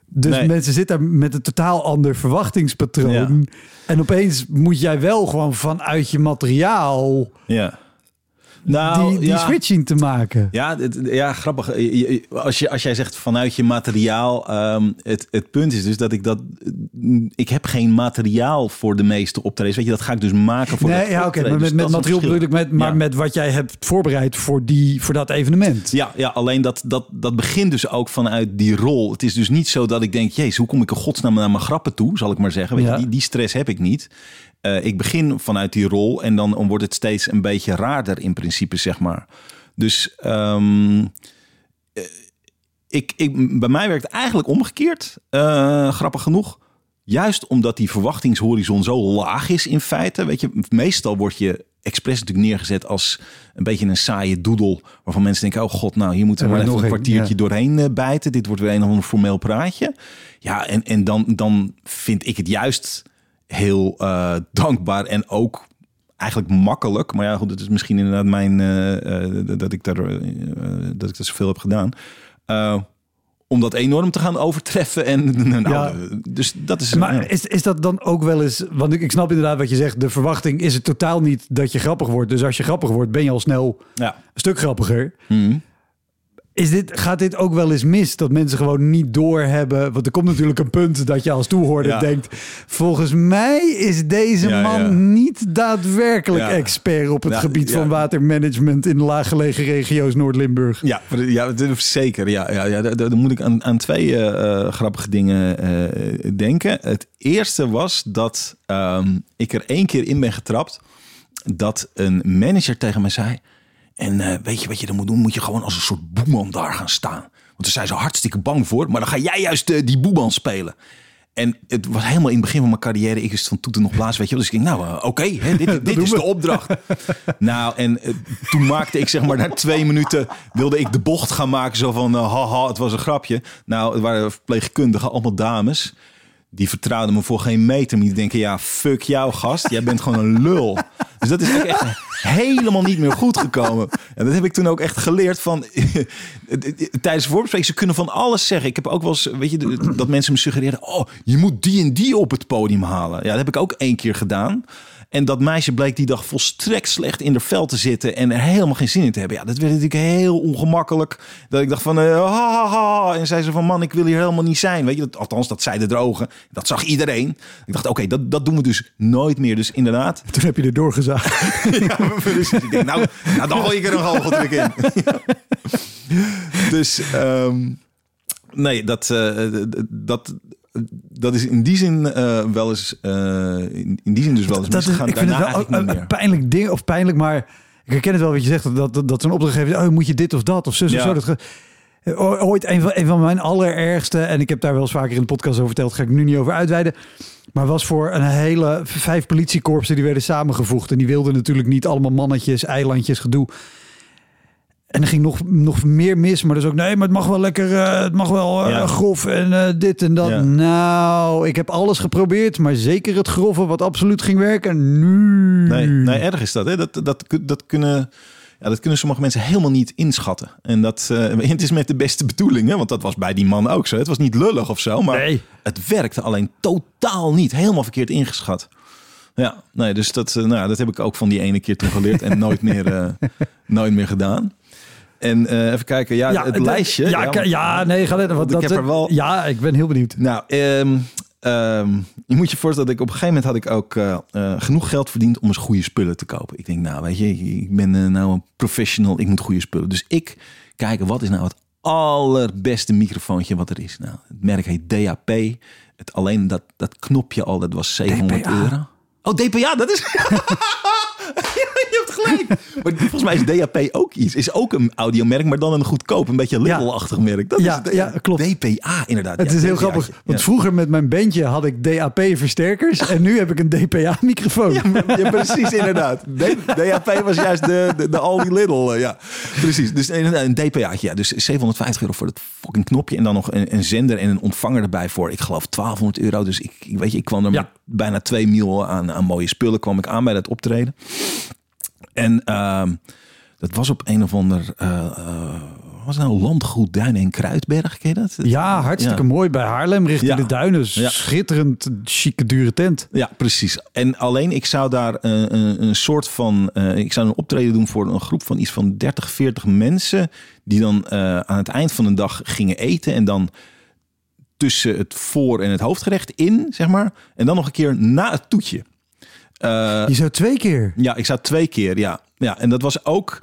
Dus Nee. mensen zitten daar met een totaal ander verwachtingspatroon. En opeens moet jij wel gewoon vanuit je materiaal Ja. Nou, die, die ja. switch zien te maken. Ja, het- ja, grappig. Als, je, als jij zegt vanuit je materiaal. ehm, het, het punt is dus dat ik dat. Ik heb geen materiaal voor de meeste optredens. Weet je, dat ga ik dus maken voor Nee, ja, oké. maar Dus met, met materiaal bedoel ik met, maar Ja. met wat jij hebt voorbereid voor, die, voor dat evenement. Ja, ja, alleen dat, dat, dat begint dus ook vanuit die rol. Het is dus niet zo dat ik denk, jezus, hoe kom ik in godsnaam naar mijn grappen toe, zal ik maar zeggen. Weet je, die, die stress heb ik niet. Eh, ik begin vanuit die rol en dan wordt het steeds een beetje raarder in principe, zeg maar. Dus ehm, eh, ik, ik, bij mij werkt eigenlijk omgekeerd, eh, grappig genoeg. Juist omdat die verwachtingshorizon zo laag is in feite. Weet je, meestal word je expres natuurlijk neergezet als een beetje een saaie doedel. Waarvan mensen denken, oh god, nou hier moeten we maar even een nog een, kwartiertje ja. doorheen bijten. Dit wordt weer een of ander formeel praatje. Ja, en, en dan, dan vind ik het juist heel eh, dankbaar en ook eigenlijk makkelijk. Maar ja, goed, het is misschien inderdaad mijn eh, eh, dat ik daar dat ik dat zoveel heb gedaan. Om dat enorm te gaan overtreffen. En, nou, Ja. Dus dat is... Maar ja. is, is dat dan ook wel eens... Want ik, ik snap inderdaad wat je zegt. De verwachting is het totaal niet dat je grappig wordt. Dus als je grappig wordt, ben je al snel ja. een stuk grappiger. Mhm. Is dit, gaat dit ook wel eens mis? Dat mensen gewoon niet doorhebben? Want er komt natuurlijk een punt dat je als toehoorder Ja. denkt... Volgens mij is deze Ja, man ja. niet daadwerkelijk expert op het gebied van watermanagement in laaggelegen regio's Noord-Limburg. Ja, ja, zeker. Ja, ja, ja, daar, daar moet ik aan, aan twee eh, eh, grappige dingen eh, denken. Het eerste was dat ehm, ik er één keer in ben getrapt dat een manager tegen mij zei. En eh, weet je wat je dan moet doen? Moet je gewoon als een soort boeman daar gaan staan. Want daar zijn ze hartstikke bang voor. Maar dan ga jij juist eh, die boeman spelen. En het was helemaal in het begin van mijn carrière. Ik is van toeten nog blaas, weet je wel. Dus ik denk, nou, eh, oké, dit, dit is de opdracht. nou, en toen maakte ik zeg maar na twee minuten... wilde ik de bocht gaan maken. Zo van, eh, haha, het was een grapje. Nou, het waren verpleegkundigen, allemaal dames. Die vertrouwden me voor geen meter. Die denken, ja, fuck jou, gast. Jij bent gewoon een lul. Dus dat is echt helemaal niet meer goed gekomen. En dat heb ik toen ook echt geleerd van... tijdens de voorbespreking, ze kunnen van alles zeggen. Ik heb ook wel eens, weet je, dat mensen me suggereren... oh, je moet die en die op het podium halen. Ja, dat heb ik ook één keer gedaan. En dat meisje bleek die dag volstrekt slecht in de vel te zitten en er helemaal geen zin in te hebben. Ja, dat werd natuurlijk heel ongemakkelijk. Dat ik dacht van, uh, ha, ha, ha. En zei ze van, man, ik wil hier helemaal niet zijn. Weet je, dat, althans, dat zeiden de drogen. Dat zag iedereen. Ik dacht, oké, dat, dat doen we dus nooit meer. Dus inderdaad. Toen heb je er doorgezaagd. ja, dus ik denk, nou, nou, dan gooi ik er een goocheltruc in. dus, um, nee, dat, uh, dat, dat is in die zin uh, wel eens, uh, in, in, die zin dus wel eens dat misgegaan. Is, ik vind het wel een, een pijnlijk ding, of pijnlijk, maar ik herken het wel wat je zegt, dat, dat, dat zo'n opdrachtgever, oh, moet je dit of dat, of zus ja. of zo. Dat, ooit een van, een van mijn allerergste, en ik heb daar wel eens vaker in de podcast over verteld, ga ik nu niet over uitweiden. Maar was voor een hele vijf politiekorpsen die werden samengevoegd. En die wilden natuurlijk niet allemaal mannetjes, eilandjes, gedoe. En er ging nog, nog meer mis, maar dus ook nee, maar het mag wel lekker, uh, het mag wel uh, ja. grof en uh, dit en dat. Nou, ik heb alles geprobeerd, maar zeker het grove wat absoluut ging werken. Nu. Nee, nee, erg is dat. Hè? Dat, dat, dat, kunnen, ja, dat kunnen sommige mensen helemaal niet inschatten. En dat het is met de beste bedoelingen, want dat was bij die man ook zo. Het was niet lullig of zo, maar nee. het werkte alleen totaal niet. Helemaal verkeerd ingeschat. Ja, nee, dus dat, nou, dat heb ik ook van die ene keer toen geleerd en nooit meer, nooit meer gedaan. En uh, even kijken, ja, ja het lijstje. Ja, ja, ja, nee, ga letten. Want dat, ik heb er wel... Ja, ik ben heel benieuwd. Nou, um, um, je moet je voorstellen dat ik op een gegeven moment had ik ook uh, uh, genoeg geld verdiend om eens goede spullen te kopen. Ik denk, nou, weet je, ik ben nou een professional, ik moet goede spullen. Dus ik kijk, wat is nou het allerbeste microfoontje wat er is? Nou, het merk heet DAP. Het, alleen dat, dat knopje al, dat was 700 DPA. euro. Oh, DPA, dat is... je Maar volgens mij is DAP ook iets. Is ook een audiomerk, maar dan een goedkoop, een beetje Lidl-achtig merk. Dat ja, is, ja, klopt. DPA inderdaad. Het ja, is heel grappig. Want vroeger met mijn bandje had ik DAP-versterkers en nu heb ik een DPA-microfoon. Ja, precies inderdaad. DAP was juist de, de, de Aldi Lidl. Ja, precies. Dus een DPA'tje. Ja, dus 750 euro voor het fucking knopje en dan nog een, een zender en een ontvanger erbij voor, ik geloof 1200 euro. Dus ik, weet je, ik kwam er met bijna 2 mil aan, aan mooie spullen kwam ik aan bij dat optreden. En uh, dat was op een of ander. Uh, was nou landgoed Duinen en Kruidberg, ken je dat? Ja, hartstikke ja. mooi bij Haarlem richting ja. de Duinen. Schitterend, chique, dure tent. Ja, precies. En alleen ik zou daar een, een, een soort van... Uh, ik zou een optreden doen voor een groep van iets van 30, 40 mensen... die dan uh, aan het eind van de dag gingen eten en dan tussen het voor- en het hoofdgerecht in, zeg maar. En dan nog een keer na het toetje. Uh, je zou twee keer? Ja, ik zou twee keer, ja. ja en dat was ook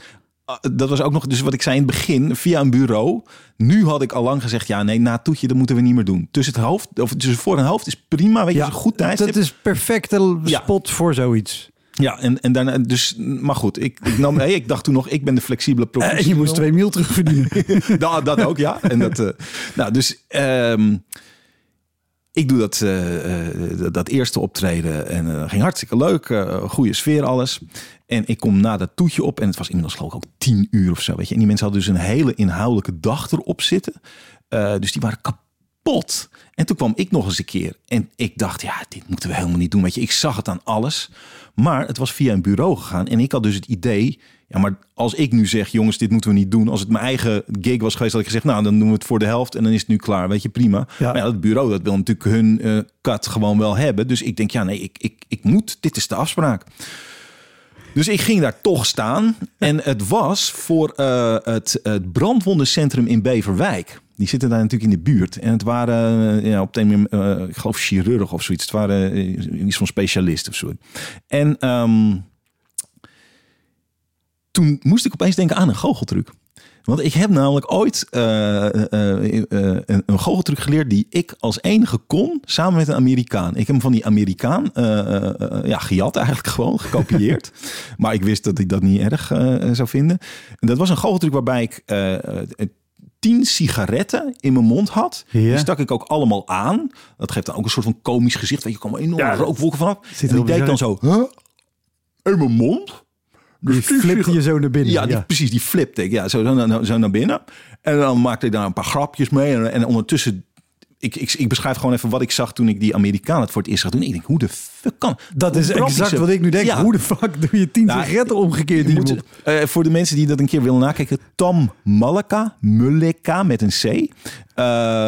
dat was ook nog, dus wat ik zei in het begin, via een bureau. Nu had ik al lang gezegd, ja, nee, na toetje, dat moeten we niet meer doen. Tussen het hoofd, of tussen voor en hoofd is prima, weet je, ja, een goed tijd. Dat is perfecte spot ja. voor zoiets. Ja, en, en daarna, dus, maar goed, ik, ik, nam, hey, ik dacht toen nog, ik ben de flexibele professional. En je moest twee mil terugverdienen. dat, dat ook, ja. En dat, uh, nou, dus um, ik doe dat, uh, dat eerste optreden en uh, ging hartstikke leuk. goede sfeer, alles. En ik kom na dat toetje op en het was inmiddels geloof ik ook tien uur of zo. Weet je. En die mensen hadden dus een hele inhoudelijke dag erop zitten. dus die waren kapot. En toen kwam ik nog eens een keer. En ik dacht, ja, dit moeten we helemaal niet doen. Weet je, ik zag het aan alles. Maar het was via een bureau gegaan. En ik had dus het idee ja, maar als ik nu zeg, jongens, dit moeten we niet doen. Als het mijn eigen gig was geweest, had ik gezegd, nou, dan doen we het voor de helft en dan is het nu klaar. Weet je, prima. Ja. Maar ja, het bureau, dat wil natuurlijk hun uh, kat gewoon wel hebben. Dus ik denk, ja, nee, ik, ik, ik moet. Dit is de afspraak. Dus ik ging daar toch staan. En het was voor uh, het, het brandwondencentrum in Beverwijk. Die zitten daar natuurlijk in de buurt. En het waren, uh, ja, op een uh, ik geloof chirurg of zoiets. Het waren iets van specialist of zo. En um, toen moest ik opeens denken aan een goocheltruc. Want ik heb namelijk ooit een, een goocheltruc geleerd die ik als enige kon, samen met een Amerikaan. Ik heb hem van die Amerikaan ja, gejat eigenlijk gewoon, gekopieerd. maar ik wist dat ik dat niet erg zou vinden. En dat was een goocheltruc waarbij ik tien sigaretten in mijn mond had. Ja. Die stak ik ook allemaal aan. Dat geeft dan ook een soort van komisch gezicht. Weet je, kwam enorme ja, rookwolken vanaf. Zit en die deed dan zo, huh? in mijn mond? Dus die flipte je zo naar binnen. Ja, die, ja. precies, die flipte ik. Ja, zo, zo, zo, naar binnen. En dan maakte ik daar een paar grapjes mee. En, en ondertussen ik, ik, ik beschrijf gewoon even wat ik zag toen ik die Amerikaan het voor het eerst zag doen. Ik denk, hoe de fuck kan... Dat is exact wat ik nu denk. Ja. Hoe de fuck doe je tien Nou, sigaretten omgekeerd Je moet, eh, voor de mensen die dat een keer willen nakijken, Tam Malaka, Muleka met een C. Eh,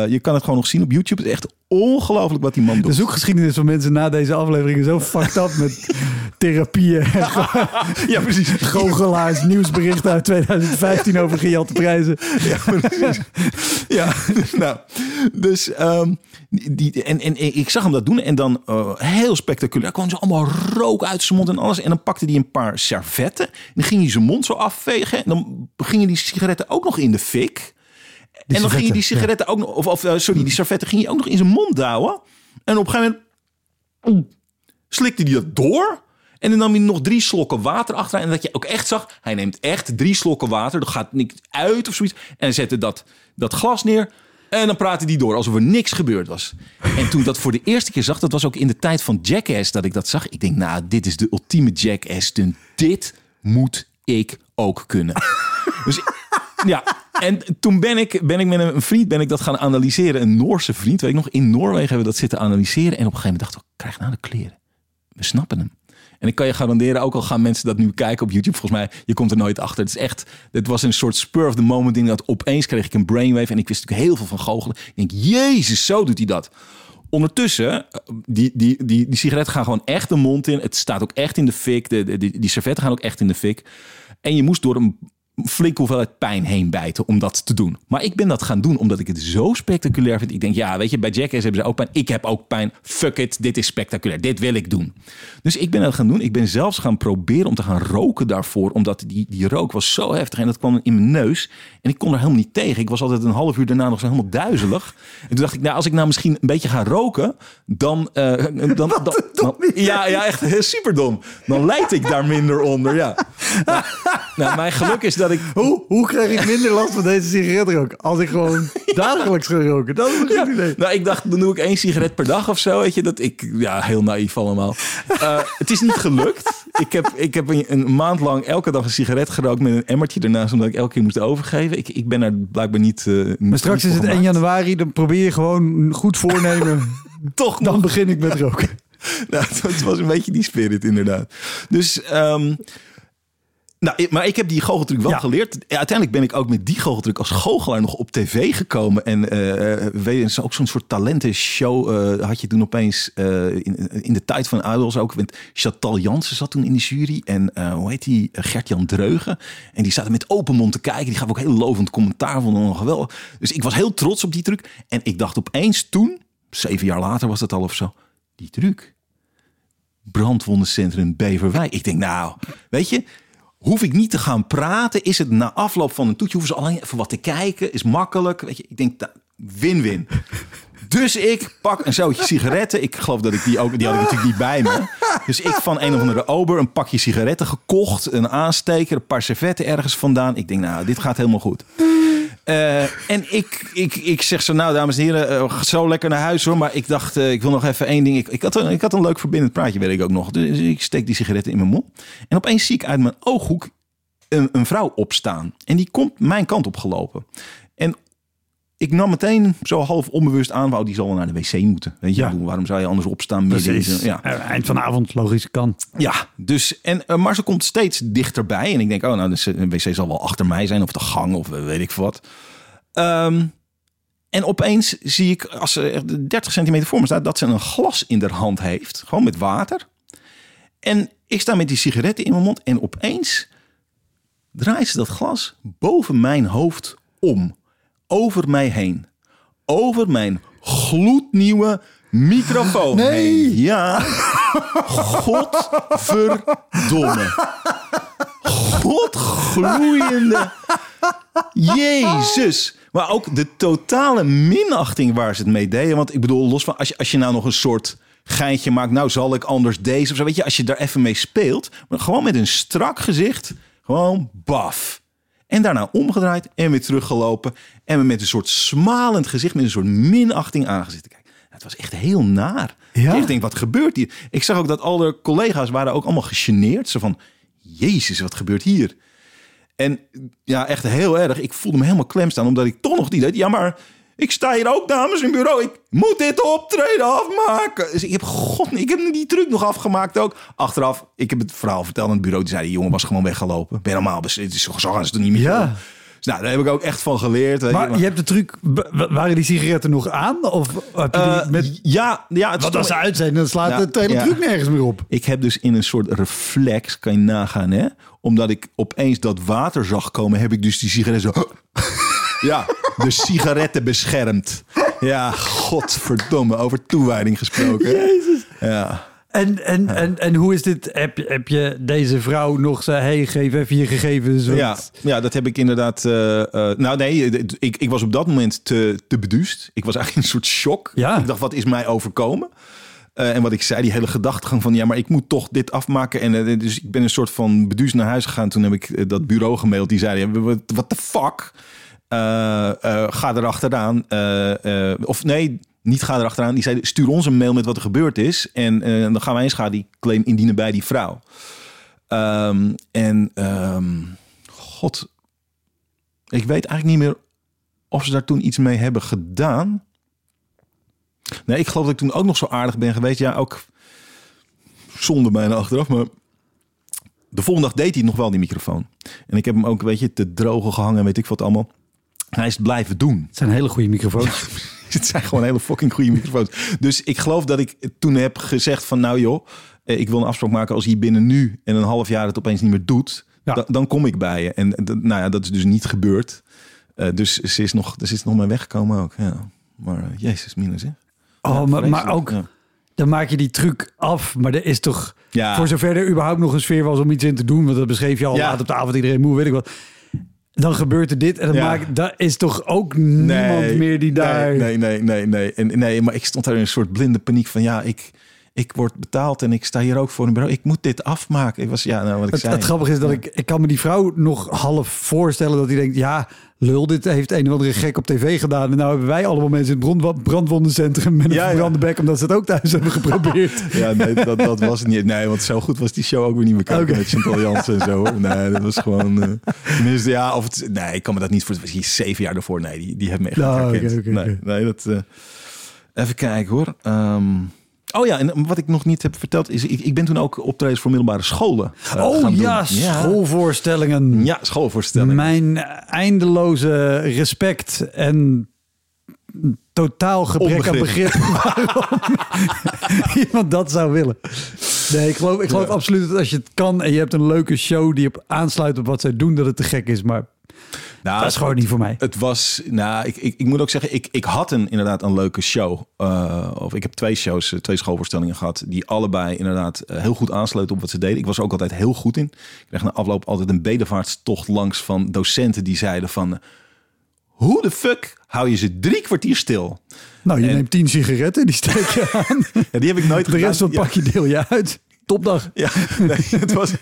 je kan het gewoon nog zien op YouTube. Het is echt ongelooflijk wat die man De doet. zoekgeschiedenis van mensen na deze aflevering is zo fucked up met therapieën Ja, precies. goochelaars, nieuwsberichten uit 2015 over gejatte prijzen. Ja, precies. ja, nou, dus ehm, die, en, en ik zag hem dat doen en dan eh, heel spectaculair. kwam zo allemaal rook uit zijn mond en alles. En dan pakte hij een paar servetten. En dan ging hij zijn mond zo afvegen. En dan gingen die sigaretten ook nog in de fik. En dan ging hij die sigaretten ook nog, of, of eh, sorry, die servetten ging hij ook nog in zijn mond douwen. En op een gegeven moment slikte hij dat door. En dan nam hij nog drie slokken water achteraan. En dat je ook echt zag, hij neemt echt drie slokken water. Er gaat niks uit of zoiets. En hij zette dat, dat glas neer. En dan praatte hij door, alsof er niks gebeurd was. En toen ik dat voor de eerste keer zag, dat was ook in de tijd van Jackass dat ik dat zag. Ik denk, nou, dit is de ultieme Jackass stunt. Dit moet ik ook kunnen. Dus ja, en toen ben ik, ben ik met een vriend ben ik dat gaan analyseren. Een Noorse vriend, weet ik nog. In Noorwegen hebben we dat zitten analyseren. En op een gegeven moment dacht ik, krijg nou de kleren. We snappen hem. En ik kan je garanderen, ook al gaan mensen dat nu kijken op YouTube, volgens mij, je komt er nooit achter. Het is echt, dit was een soort spur of the moment ding. Dat opeens kreeg ik een brainwave en ik wist natuurlijk heel veel van goochelen. Ik denk, jezus, zo doet hij dat. Ondertussen, eh, die, die, die, die sigaretten gaan gewoon echt de mond in. Het staat ook echt in de fik. De, de, die servetten gaan ook echt in de fik. En je moest door een flinke hoeveelheid pijn heen bijten om dat te doen. Maar ik ben dat gaan doen omdat ik het zo spectaculair vind. Ik denk, ja, weet je, bij Jackass hebben ze ook pijn. Ik heb ook pijn. Fuck it, dit is spectaculair. Dit wil ik doen. Dus ik ben dat gaan doen. Ik ben zelfs gaan proberen om te gaan roken daarvoor. Omdat die, die rook was zo heftig en dat kwam in mijn neus. En ik kon er helemaal niet tegen. Ik was altijd een half uur daarna nog zo helemaal duizelig. En toen dacht ik, nou, als ik nou misschien een beetje ga roken, dan... eh, dan, dan, dan- ja, ja, echt superdom. Dan leid ik daar minder onder, ja. Nou, nou, mijn geluk is dat ik Hoe, hoe krijg ik minder last van deze sigaretrook? Als ik gewoon dagelijks ga roken. Dat is een goed idee. Nou, ik dacht, dan doe ik één sigaret per dag of zo. Weet je, dat ik, ja, heel naïef allemaal. Eh, het is niet gelukt. Ik heb, ik heb een, een maand lang elke dag een sigaret gerookt met een emmertje ernaast, omdat ik elke keer moest overgeven. Ik, ik ben er blijkbaar niet. eh, Maar straks is het 1 januari, dan probeer je gewoon goed voornemen. Toch Dan nog. begin ik met roken. Nou, het was een beetje die spirit, inderdaad. Dus, ehm, nou, maar ik heb die goocheltruc wel Ja. geleerd. Ja, Uiteindelijk ben ik ook met die goocheltruc als goochelaar nog op tv gekomen. En eh, eh, weet je, ook zo'n soort talentenshow eh, had je toen opeens in, in de tijd van Idols ook. Want Chantal Jansen zat toen in de jury. En hoe heet die? Gert-Jan Dreugen. En die zaten met open mond te kijken. Die gaf ook heel lovend commentaar. Vonden we geweldig. Dus ik was heel trots op die truc. En ik dacht opeens toen, zeven jaar later was dat al of zo. Die truc brandwondencentrum Beverwijk. Ik denk, nou, weet je, hoef ik niet te gaan praten. Is het na afloop van een toetje, hoeven ze alleen even wat te kijken. Is makkelijk. Weet je, ik denk, win-win. Dus ik pak een zoutje sigaretten. Ik geloof dat ik die ook, die had ik natuurlijk niet bij me. Dus ik van een of andere ober een pakje sigaretten gekocht. Een aansteker, een paar servetten ergens vandaan. Ik denk, nou, dit gaat helemaal goed. Eh, en ik, ik, ik zeg zo, nou dames en heren, eh, zo lekker naar huis hoor. Maar ik dacht, eh, ik wil nog even één ding. Ik, ik, had een, ik had een leuk verbindend praatje, weet ik ook nog. Dus ik steek die sigaretten in mijn mond. En opeens zie ik uit mijn ooghoek een, een vrouw opstaan. En die komt mijn kant op gelopen. Ik nam meteen zo half onbewust aan, wou die zal wel naar de wc moeten. Weet je, Ja. Waarom zou je anders opstaan? zo'n- Ja. Eind van de avond, logisch kan. Ja, dus, en, eh, maar ze komt steeds dichterbij. En ik denk, oh, nou, dus, eh, wc zal wel achter mij zijn, of de gang, of eh, weet ik wat. Ehm, en opeens zie ik, als ze echt 30 centimeter voor me staat, dat ze een glas in haar hand heeft. Gewoon met water. En ik sta met die sigaretten in mijn mond. En opeens draait ze dat glas boven mijn hoofd om. Over mij heen. Over mijn gloednieuwe microfoon Nee. heen. Ja. Godverdomme. Godgloeiende. Jezus. Maar ook de totale minachting waar ze het mee deden. Want ik bedoel, los van als je, als je nou nog een soort geintje maakt. Nou zal ik anders deze of zo. Weet je, als je daar even mee speelt. Maar gewoon met een strak gezicht. Gewoon baf. En daarna omgedraaid en weer teruggelopen. En me met een soort smalend gezicht, met een soort minachting aangezitten kijken. Het was echt heel naar. Ja? Ik denk, wat gebeurt hier? Ik zag ook dat al de collega's waren ook allemaal gegeneerd. Zo van, jezus, wat gebeurt hier? En ja, echt heel erg. Ik voelde me helemaal klem staan, omdat ik toch nog niet deed. Ja, maar Ik sta hier ook namens een bureau. Ik moet dit optreden afmaken. Dus ik heb, god, ik heb die truc nog afgemaakt ook. Achteraf, ik heb het verhaal verteld aan het bureau. Die zei, die jongen was gewoon weggelopen. Ben normaal, het is zo gaan ze er niet meer Ja. Dus nou, daar heb ik ook echt van geleerd. weet Maar je hebt de truc, waren die sigaretten nog aan? Of heb je die Eh, met, ja, ja, het want als ze uit zijn, dan slaat Ja, het hele ja. truc nergens meer op. Ik heb dus in een soort reflex, kan je nagaan, hè? Omdat ik opeens dat water zag komen, heb ik dus die sigaretten zo... Ja, de sigaretten beschermd. Ja, godverdomme, over toewijding gesproken. Jezus. Ja. En, en, en, en hoe is dit? Heb je, heb je deze vrouw nog zei, hey, geef even je gegevens? want- Ja, ja, dat heb ik inderdaad. eh, eh, nou, nee, ik, ik was op dat moment te, te beduust. Ik was eigenlijk in een soort shock. Ja. Ik dacht, wat is mij overkomen? Eh, en wat ik zei, die hele gedachtegang van ja, maar ik moet toch dit afmaken. En eh, dus ik ben een soort van beduust naar huis gegaan. Toen heb ik eh, dat bureau gemaild. Die zeiden, wat what the fuck? Eh, eh, ga erachteraan. Eh, of nee, niet ga erachteraan. Die zeiden, stuur ons een mail met wat er gebeurd is. En dan gaan wij een schadeclaim indienen bij die vrouw. Ehm, en ehm, god, ik weet eigenlijk niet meer of ze daar toen iets mee hebben gedaan. Nee, ik geloof dat ik toen ook nog zo aardig ben geweest. Ja, ook zonde bijna achteraf. Maar de volgende dag deed hij nog wel die microfoon. En ik heb hem ook een beetje te drogen gehangen en weet ik wat allemaal. Hij is het blijven doen. Het zijn hele goede microfoons. Het zijn gewoon hele fucking goede microfoons. Dus ik geloof dat ik toen heb gezegd van nou joh, eh, ik wil een afspraak maken als hij binnen nu en een half jaar het opeens niet meer doet. Ja. Dan, dan kom ik bij je. En nou ja, dat is dus niet gebeurd. Eh, dus ze is nog, ze is nog maar weggekomen ook. Ja. Maar eh, jezus, mina zeg. Oh, Ja, maar, maar ook, ja. dan maak je die truc af. Maar er is toch, Ja. voor zover er überhaupt nog een sfeer was om iets in te doen. Want dat beschreef je al laat op de avond, iedereen moe, weet ik wat. Dan gebeurt er dit en dan Ja. maak, daar is toch ook niemand meer die daar... Nee, nee, nee, nee. En, nee, maar ik stond daar in een soort blinde paniek van ja, ik, ik word betaald en ik sta hier ook voor een bureau. Ik moet dit afmaken. Ik was ja, nou wat ik Het, zei. het grappige is dat ik, ik kan me die vrouw nog half voorstellen dat hij denkt, ja, lul, dit heeft een of andere gek op tv gedaan. En nou hebben wij allemaal mensen in het brand, brandwondencentrum met een Ja, ja. bek, omdat ze het ook thuis hebben geprobeerd. Ja, nee, dat, dat was het niet. Nee, want zo goed was die show ook weer niet meer kijken met Chantal Jansen en zo. Nee, dat was gewoon... tenminste, ja, of het... Nee, ik kan me dat niet voor... Het was hier zeven jaar ervoor. Nee, die, die heeft me echt Nou, nee, nee, dat... eh, even kijken hoor. Ehm, oh ja, en wat ik nog niet heb verteld is... Ik, ik ben toen ook optredens voor middelbare scholen eh, oh gaan ja, doen. schoolvoorstellingen. Ja, schoolvoorstellingen. Mijn eindeloze respect en totaal gebrek aan begrip waarom iemand dat zou willen. Nee, ik geloof, ik geloof Ja. absoluut dat als je het kan en je hebt een leuke show die op aansluit op wat zij doen, dat het te gek is. Maar Nou, dat is gewoon niet voor mij. Het was, nou, ik, ik, ik moet ook zeggen, ik, ik had een, inderdaad een leuke show. Eh, of ik heb twee shows, eh, twee schoolvoorstellingen gehad, die allebei inderdaad eh, heel goed aansluiten op wat ze deden. Ik was er ook altijd heel goed in. Ik kreeg na afloop altijd een bedevaartstocht langs van docenten die zeiden van, hoe de fuck hou je ze drie kwartier stil? Nou, je En- neemt tien sigaretten, die steek je aan. Ja, die heb ik nooit De rest van het pakje deel je uit. Topdag. Ja, nee, het was,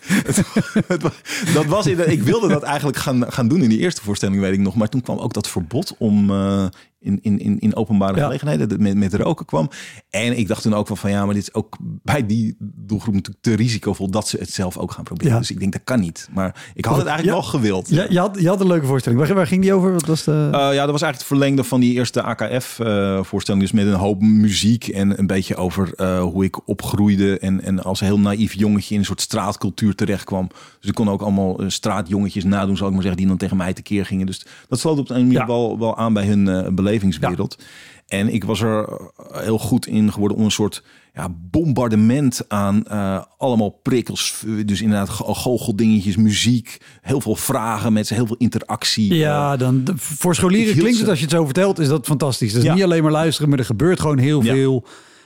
het, was, dat was ik wilde dat eigenlijk gaan, gaan doen in die eerste voorstelling, weet ik nog. Maar toen kwam ook dat verbod om eh, in, in, in, in openbare Ja. gelegenheden dat met, met roken kwam. En ik dacht toen ook van, van ja, maar dit is ook bij die doelgroep natuurlijk te risicovol dat ze het zelf ook gaan proberen. Ja. Dus ik denk dat kan niet. Maar ik had het eigenlijk Ja. wel gewild. Ja, je, had, je had een leuke voorstelling. Waar, waar ging die over? Wat was de... Eh, ja, dat was eigenlijk het verlengde van die eerste AKF-voorstelling. dus met een hoop muziek en een beetje over eh, hoe ik opgroeide. En, en als heel naïef jongetje in een soort straatcultuur terecht kwam. Dus ik kon ook allemaal eh, straatjongetjes nadoen, zal ik maar zeggen, die dan tegen mij tekeer gingen. Dus dat sloot op een manier Ja. wel, wel aan bij hun eh, belevingswereld. En ik was er eh, heel goed in geworden om een soort ja, bombardement aan eh, allemaal prikkels. Dus inderdaad, go- goocheldingetjes, muziek, heel veel vragen met ze, heel veel interactie. Ja, dan, de- voor scholieren klinkt het als je het zo vertelt, is dat fantastisch. Dus Ja. niet alleen maar luisteren, maar er gebeurt gewoon heel Ja.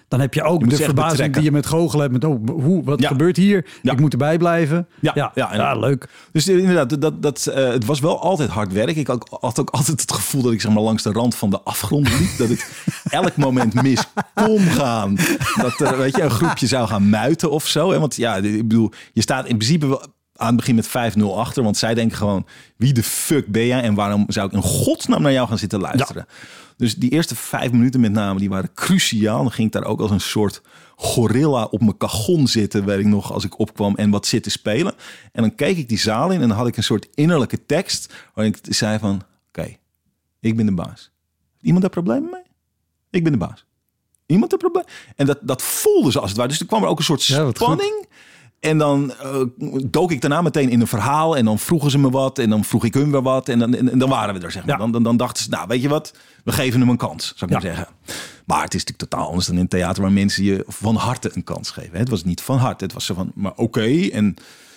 Dan heb je ook de verbazing betrekken. die je met goochelen hebt. Met, oh, hoe, wat Ja. gebeurt hier? Ja. Ik moet erbij blijven. Ja, ja, ja, ja, leuk. Dus inderdaad, dat, dat, eh, het was wel altijd hard werk. Ik had, had ook altijd het gevoel dat ik zeg maar, langs de rand van de afgrond liep. dat het elk moment mis kon gaan. Dat er weet je, een groepje zou gaan muiten of zo. Hè? Want ja, ik bedoel, je staat in principe wel aan het begin met 5-0 achter. Want zij denken gewoon, wie de fuck ben jij? En waarom zou ik in godsnaam naar jou gaan zitten luisteren? Dus die eerste vijf minuten met name, die waren cruciaal. Dan ging ik daar ook als een soort gorilla op mijn kagon zitten, weet ik nog, als ik opkwam en wat zitten spelen. En dan keek ik die zaal in en dan had ik een soort innerlijke tekst waarin ik zei van, oké, ik ben de baas. Iemand daar problemen mee? Ik ben de baas. Iemand een probleem? En dat, dat voelde ze als het ware. Dus er kwam er ook een soort Ja, spanning. En dan eh, dook ik daarna meteen in een verhaal. En dan vroegen ze me wat. En dan vroeg ik hun weer wat. En dan, en, en dan waren we er, zeg maar. Ja. Dan, dan, dan dachten ze, nou, weet je wat? We geven hem een kans, zou ik Ja. maar zeggen. Maar het is natuurlijk totaal anders dan in theater... waar mensen je van harte een kans geven. hè. Het was niet van harte. Het was zo van, maar oké. En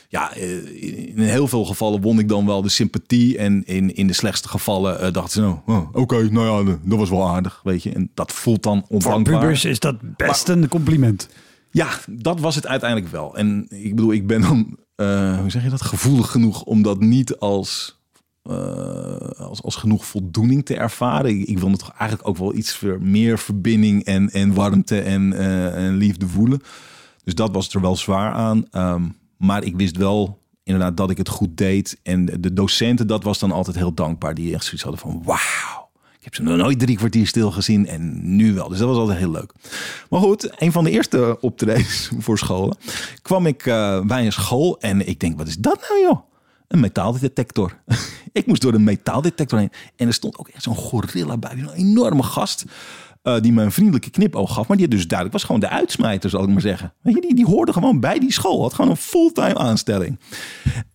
ja, eh, in heel veel gevallen won ik dan wel de sympathie. En in, in de slechtste gevallen eh, dachten ze, nou, oh, oké, nou ja, dat was wel aardig, weet je. En dat voelt dan Voor ondankbaar. pubers is dat best een compliment. Ja, dat was het uiteindelijk wel. En ik bedoel, ik ben dan, eh, hoe zeg je dat, gevoelig genoeg om dat niet als, eh, als, als genoeg voldoening te ervaren. Ik, ik wilde toch eigenlijk ook wel iets meer verbinding en, en warmte en, eh, en liefde voelen. Dus dat was er wel zwaar aan. Ehm, maar ik wist wel inderdaad dat ik het goed deed. En de docenten, dat was dan altijd heel dankbaar. Die echt zoiets hadden van, wauw. Heb ze nog nooit drie kwartier stil gezien en nu wel. Dus dat was altijd heel leuk. Maar goed, een van de eerste optredens voor scholen kwam ik eh, bij een school en ik denk, wat is dat nou joh? Een metaaldetector. ik moest door de metaaldetector heen en er stond ook echt zo'n gorilla bij, een enorme gast. eh, die me een vriendelijke knipoog gaf, maar die dus duidelijk was gewoon de uitsmijter, zal ik maar zeggen. Weet je, die, die hoorde gewoon bij die school, had gewoon een fulltime aanstelling.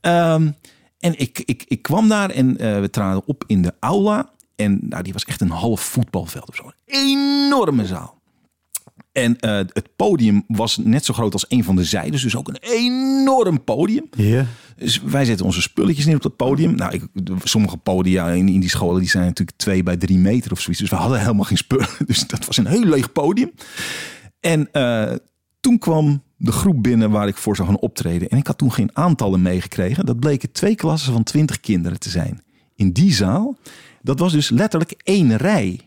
Ehm, en ik, ik, ik kwam daar en eh, we traden op in de aula. En nou, die was echt een half voetbalveld of zo. Een enorme zaal. En eh, het podium was net zo groot als een van de zijdes. Dus ook een enorm podium. Ja. Dus wij zetten onze spulletjes neer op dat podium. Nou, ik, sommige podia in, in die scholen die zijn natuurlijk twee bij drie meter of zoiets. Dus we hadden helemaal geen spullen. Dus dat was een heel leeg podium. En eh, toen kwam de groep binnen waar ik voor zou gaan optreden. En ik had toen geen aantallen meegekregen. Dat bleken twee klassen van twintig kinderen te zijn. In die zaal, dat was dus letterlijk één rij.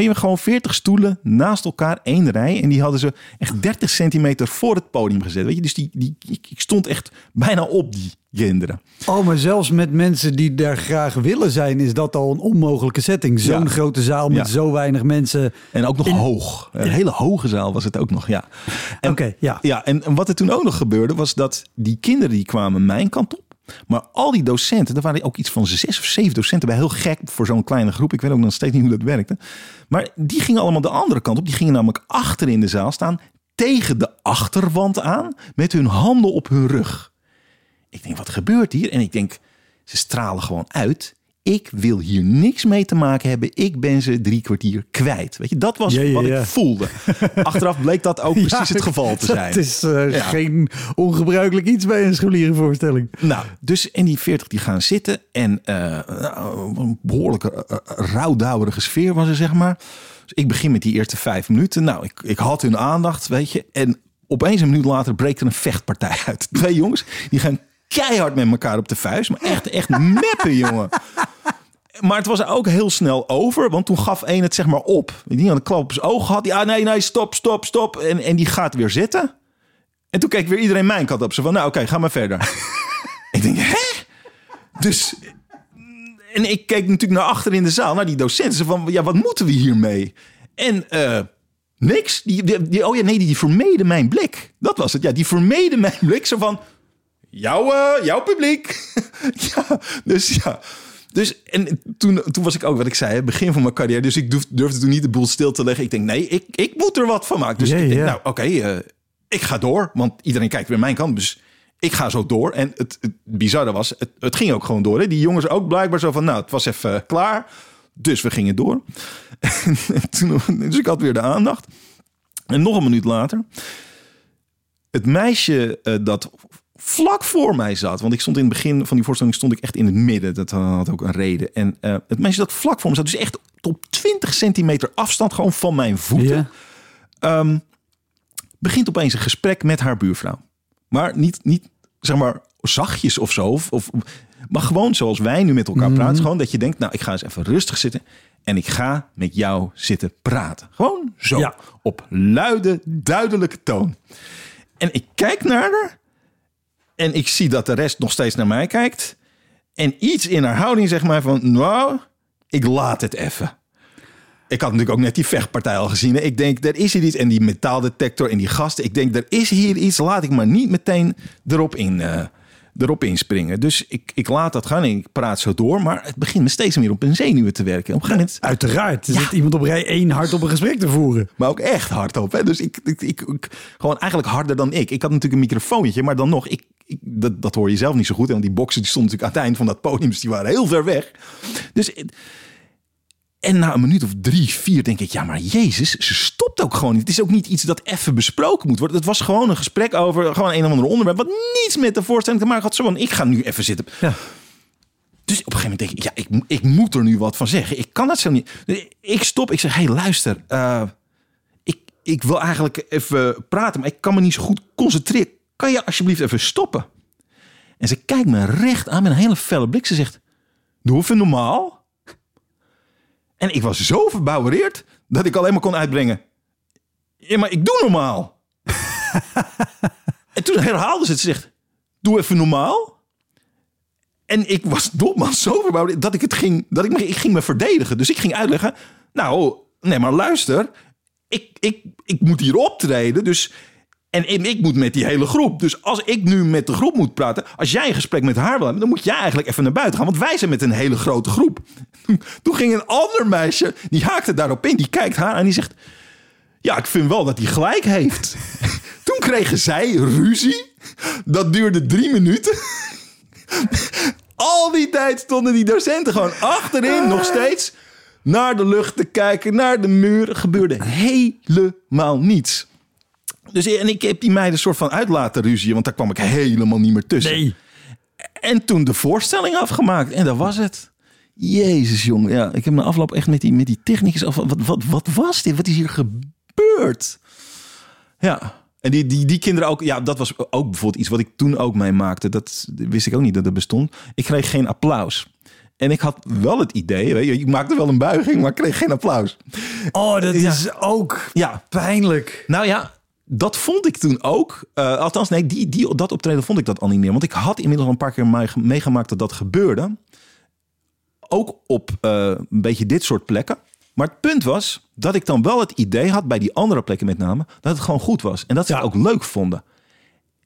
Je gewoon 40 stoelen naast elkaar, één rij. En die hadden ze echt 30 centimeter voor het podium gezet. Weet je, dus die, die, ik, stond echt bijna op die kinderen. Oh, maar zelfs met mensen die daar graag willen zijn, is dat al een onmogelijke setting. Zo'n Ja. grote zaal met Ja. zo weinig mensen. En ook nog hoog. Een hele hoge zaal was het ook nog, ja. Oké, ja. Ja, en, en wat er toen ook nog gebeurde, was dat die kinderen die kwamen mijn kant op. Maar al die docenten, er waren ook iets van zes of zeven docenten bij. Heel gek voor zo'n kleine groep. Ik weet ook nog steeds niet hoe dat werkte. Maar die gingen allemaal de andere kant op. Die gingen namelijk achter in de zaal staan. Tegen de achterwand aan. Met hun handen op hun rug. Ik denk, wat gebeurt hier? En ik denk, ze stralen gewoon uit. Ik wil hier niks mee te maken hebben. Ik ben ze drie kwartier kwijt. Weet je, dat was Ja, ja, wat ja. ik voelde. Achteraf bleek dat ook precies het geval te zijn. Het is eh, geen ongebruikelijk iets bij een scholierenvoorstelling. Nou, dus en die 40 die gaan zitten en nou, een behoorlijke uh, rouwdouwerige sfeer was er, zeg maar. Dus ik begin met die eerste vijf minuten. Nou, ik, ik had hun aandacht, weet je. En opeens een minuut later breekt er een vechtpartij uit. Twee jongens, die gaan keihard met elkaar op de vuist. Maar echt, echt meppen, jongen. Maar het was ook heel snel over, want toen gaf één het zeg maar op. Die had een klap op zijn oog gehad. Ja, nee, nee, stop, stop, stop. En, en die gaat weer zitten. En toen keek weer iedereen mijn kant op. Ze van, nou oké, ga maar verder. ik denk, hè? Dus... En ik keek natuurlijk naar achter in de zaal, naar die docenten. Ze van, ja, wat moeten we hiermee? En eh, niks. Die, die, die- oh ja, nee, die, die vermeden mijn blik. Dat was het. Ja, die vermeden mijn blik. Zo van, jouw, eh, jouw publiek. ja, dus ja. Dus en toen, toen was ik ook wat ik zei, het begin van mijn carrière. Dus ik durf- durfde toen niet de boel stil te leggen. Ik denk, nee, ik, ik moet er wat van maken. Dus ik denk, nou oké, eh, ik ga door. Want iedereen kijkt weer mijn kant. Dus ik ga zo door. En het, het bizarre was, het, het ging ook gewoon door. Hè? Die jongens ook blijkbaar zo van, nou, het was even eh, klaar. Dus we gingen door. En toen, dus ik had weer de aandacht. En nog een minuut later. Het meisje eh, dat vlak voor mij zat. Want ik stond in het begin van die voorstelling stond ik echt in het midden. Dat had ook een reden. En eh, het meisje dat vlak voor me zat. Dus echt op 20 centimeter afstand gewoon van mijn voeten. Ja. Ehm, begint opeens een gesprek met haar buurvrouw. Maar niet, niet zeg maar zachtjes of zo. Of, of, maar gewoon zoals wij nu met elkaar praten. Gewoon dat je denkt, nou ik ga eens even rustig zitten. En ik ga met jou zitten praten. Gewoon zo. Ja. Op luide, duidelijke toon. En ik kijk naar haar. En ik zie dat de rest nog steeds naar mij kijkt. En iets in haar houding zegt mij van, nou, ik laat het even. Ik had natuurlijk ook net die vechtpartij al gezien. Ik denk, er is hier iets. En die metaaldetector en die gasten. Ik denk, er is hier iets. Laat ik maar niet meteen erop in. eh, erop inspringen. Dus ik, ik laat dat gaan en ik praat zo door. Maar het begint me steeds meer op een zenuwen te werken. Op een moment Uiteraard. Er zit iemand op rij één hard op een gesprek te voeren. maar ook echt hardop. Hè? Dus ik, ik, ik, ik- gewoon eigenlijk harder dan ik. Ik had natuurlijk een microfoontje, maar dan nog, ik, dat, dat hoor je zelf niet zo goed. Want die boxen die stonden natuurlijk aan het eind van dat podium, dus die waren heel ver weg. Dus, en na een minuut of drie, vier denk ik, ja, maar Jezus, ze stopt ook gewoon niet. Het is ook niet iets dat even besproken moet worden. Het was gewoon een gesprek over gewoon een of ander onderwerp, wat niets met de voorstelling te maken had. Zo van, ik ga nu even zitten. Ja. Dus op een gegeven moment denk ik, ja, ik, ik moet er nu wat van zeggen. Ik kan dat zo niet. Ik stop, ik zeg, hé, hey, luister. eh, ik, ik wil eigenlijk even praten, maar ik kan me niet zo goed concentreren. Kan je alsjeblieft even stoppen? En ze kijkt me recht aan met een hele felle blik. Ze zegt, doe even normaal. En ik was zo verbouwereerd dat ik alleen maar kon uitbrengen. Ja, maar ik doe normaal. en toen herhaalde ze het. Ze zegt, doe even normaal. En ik was dom, zo verbouwd dat ik het ging, dat ik, me, ik ging me verdedigen. Dus ik ging uitleggen, nou, nee, maar luister, ik, ik, ik moet hier optreden, dus en, ik moet met die hele groep. Dus als ik nu met de groep moet praten, als jij een gesprek met haar wil hebben, dan moet jij eigenlijk even naar buiten gaan, want wij zijn met een hele grote groep. Toen ging een ander meisje, die haakte daarop in, die kijkt haar en die zegt, ja, ik vind wel dat hij gelijk heeft. Toen kregen zij ruzie. Dat duurde drie minuten. Al die tijd stonden die docenten gewoon achterin nog steeds naar de lucht te kijken, naar de muur. Er gebeurde helemaal niets. Dus en ik heb die meiden soort van uit laten ruzie, want daar kwam ik helemaal niet meer tussen. Nee. En toen de voorstelling afgemaakt en dat was het. Jezus, jongen. Ja, ik heb na afloop echt met die, met die technicus af. Wat, wat, wat was dit? Wat is hier gebeurd? Ja. En die, die, die kinderen ook. Ja, dat was ook bijvoorbeeld iets wat ik toen ook meemaakte. Dat wist ik ook niet dat het bestond. Ik kreeg geen applaus. En ik had wel het idee, weet je, ik maakte wel een buiging, maar ik kreeg geen applaus. Oh, dat is ook Ja, pijnlijk. nou ja, dat vond ik toen ook. Eh, althans, nee, die, die, dat optreden vond ik dat al niet meer. Want ik had inmiddels al een paar keer mee- meegemaakt dat dat gebeurde. Ook op eh, een beetje dit soort plekken. Maar het punt was dat ik dan wel het idee had, bij die andere plekken met name, dat het gewoon goed was. En dat ze Ja. het ook leuk vonden.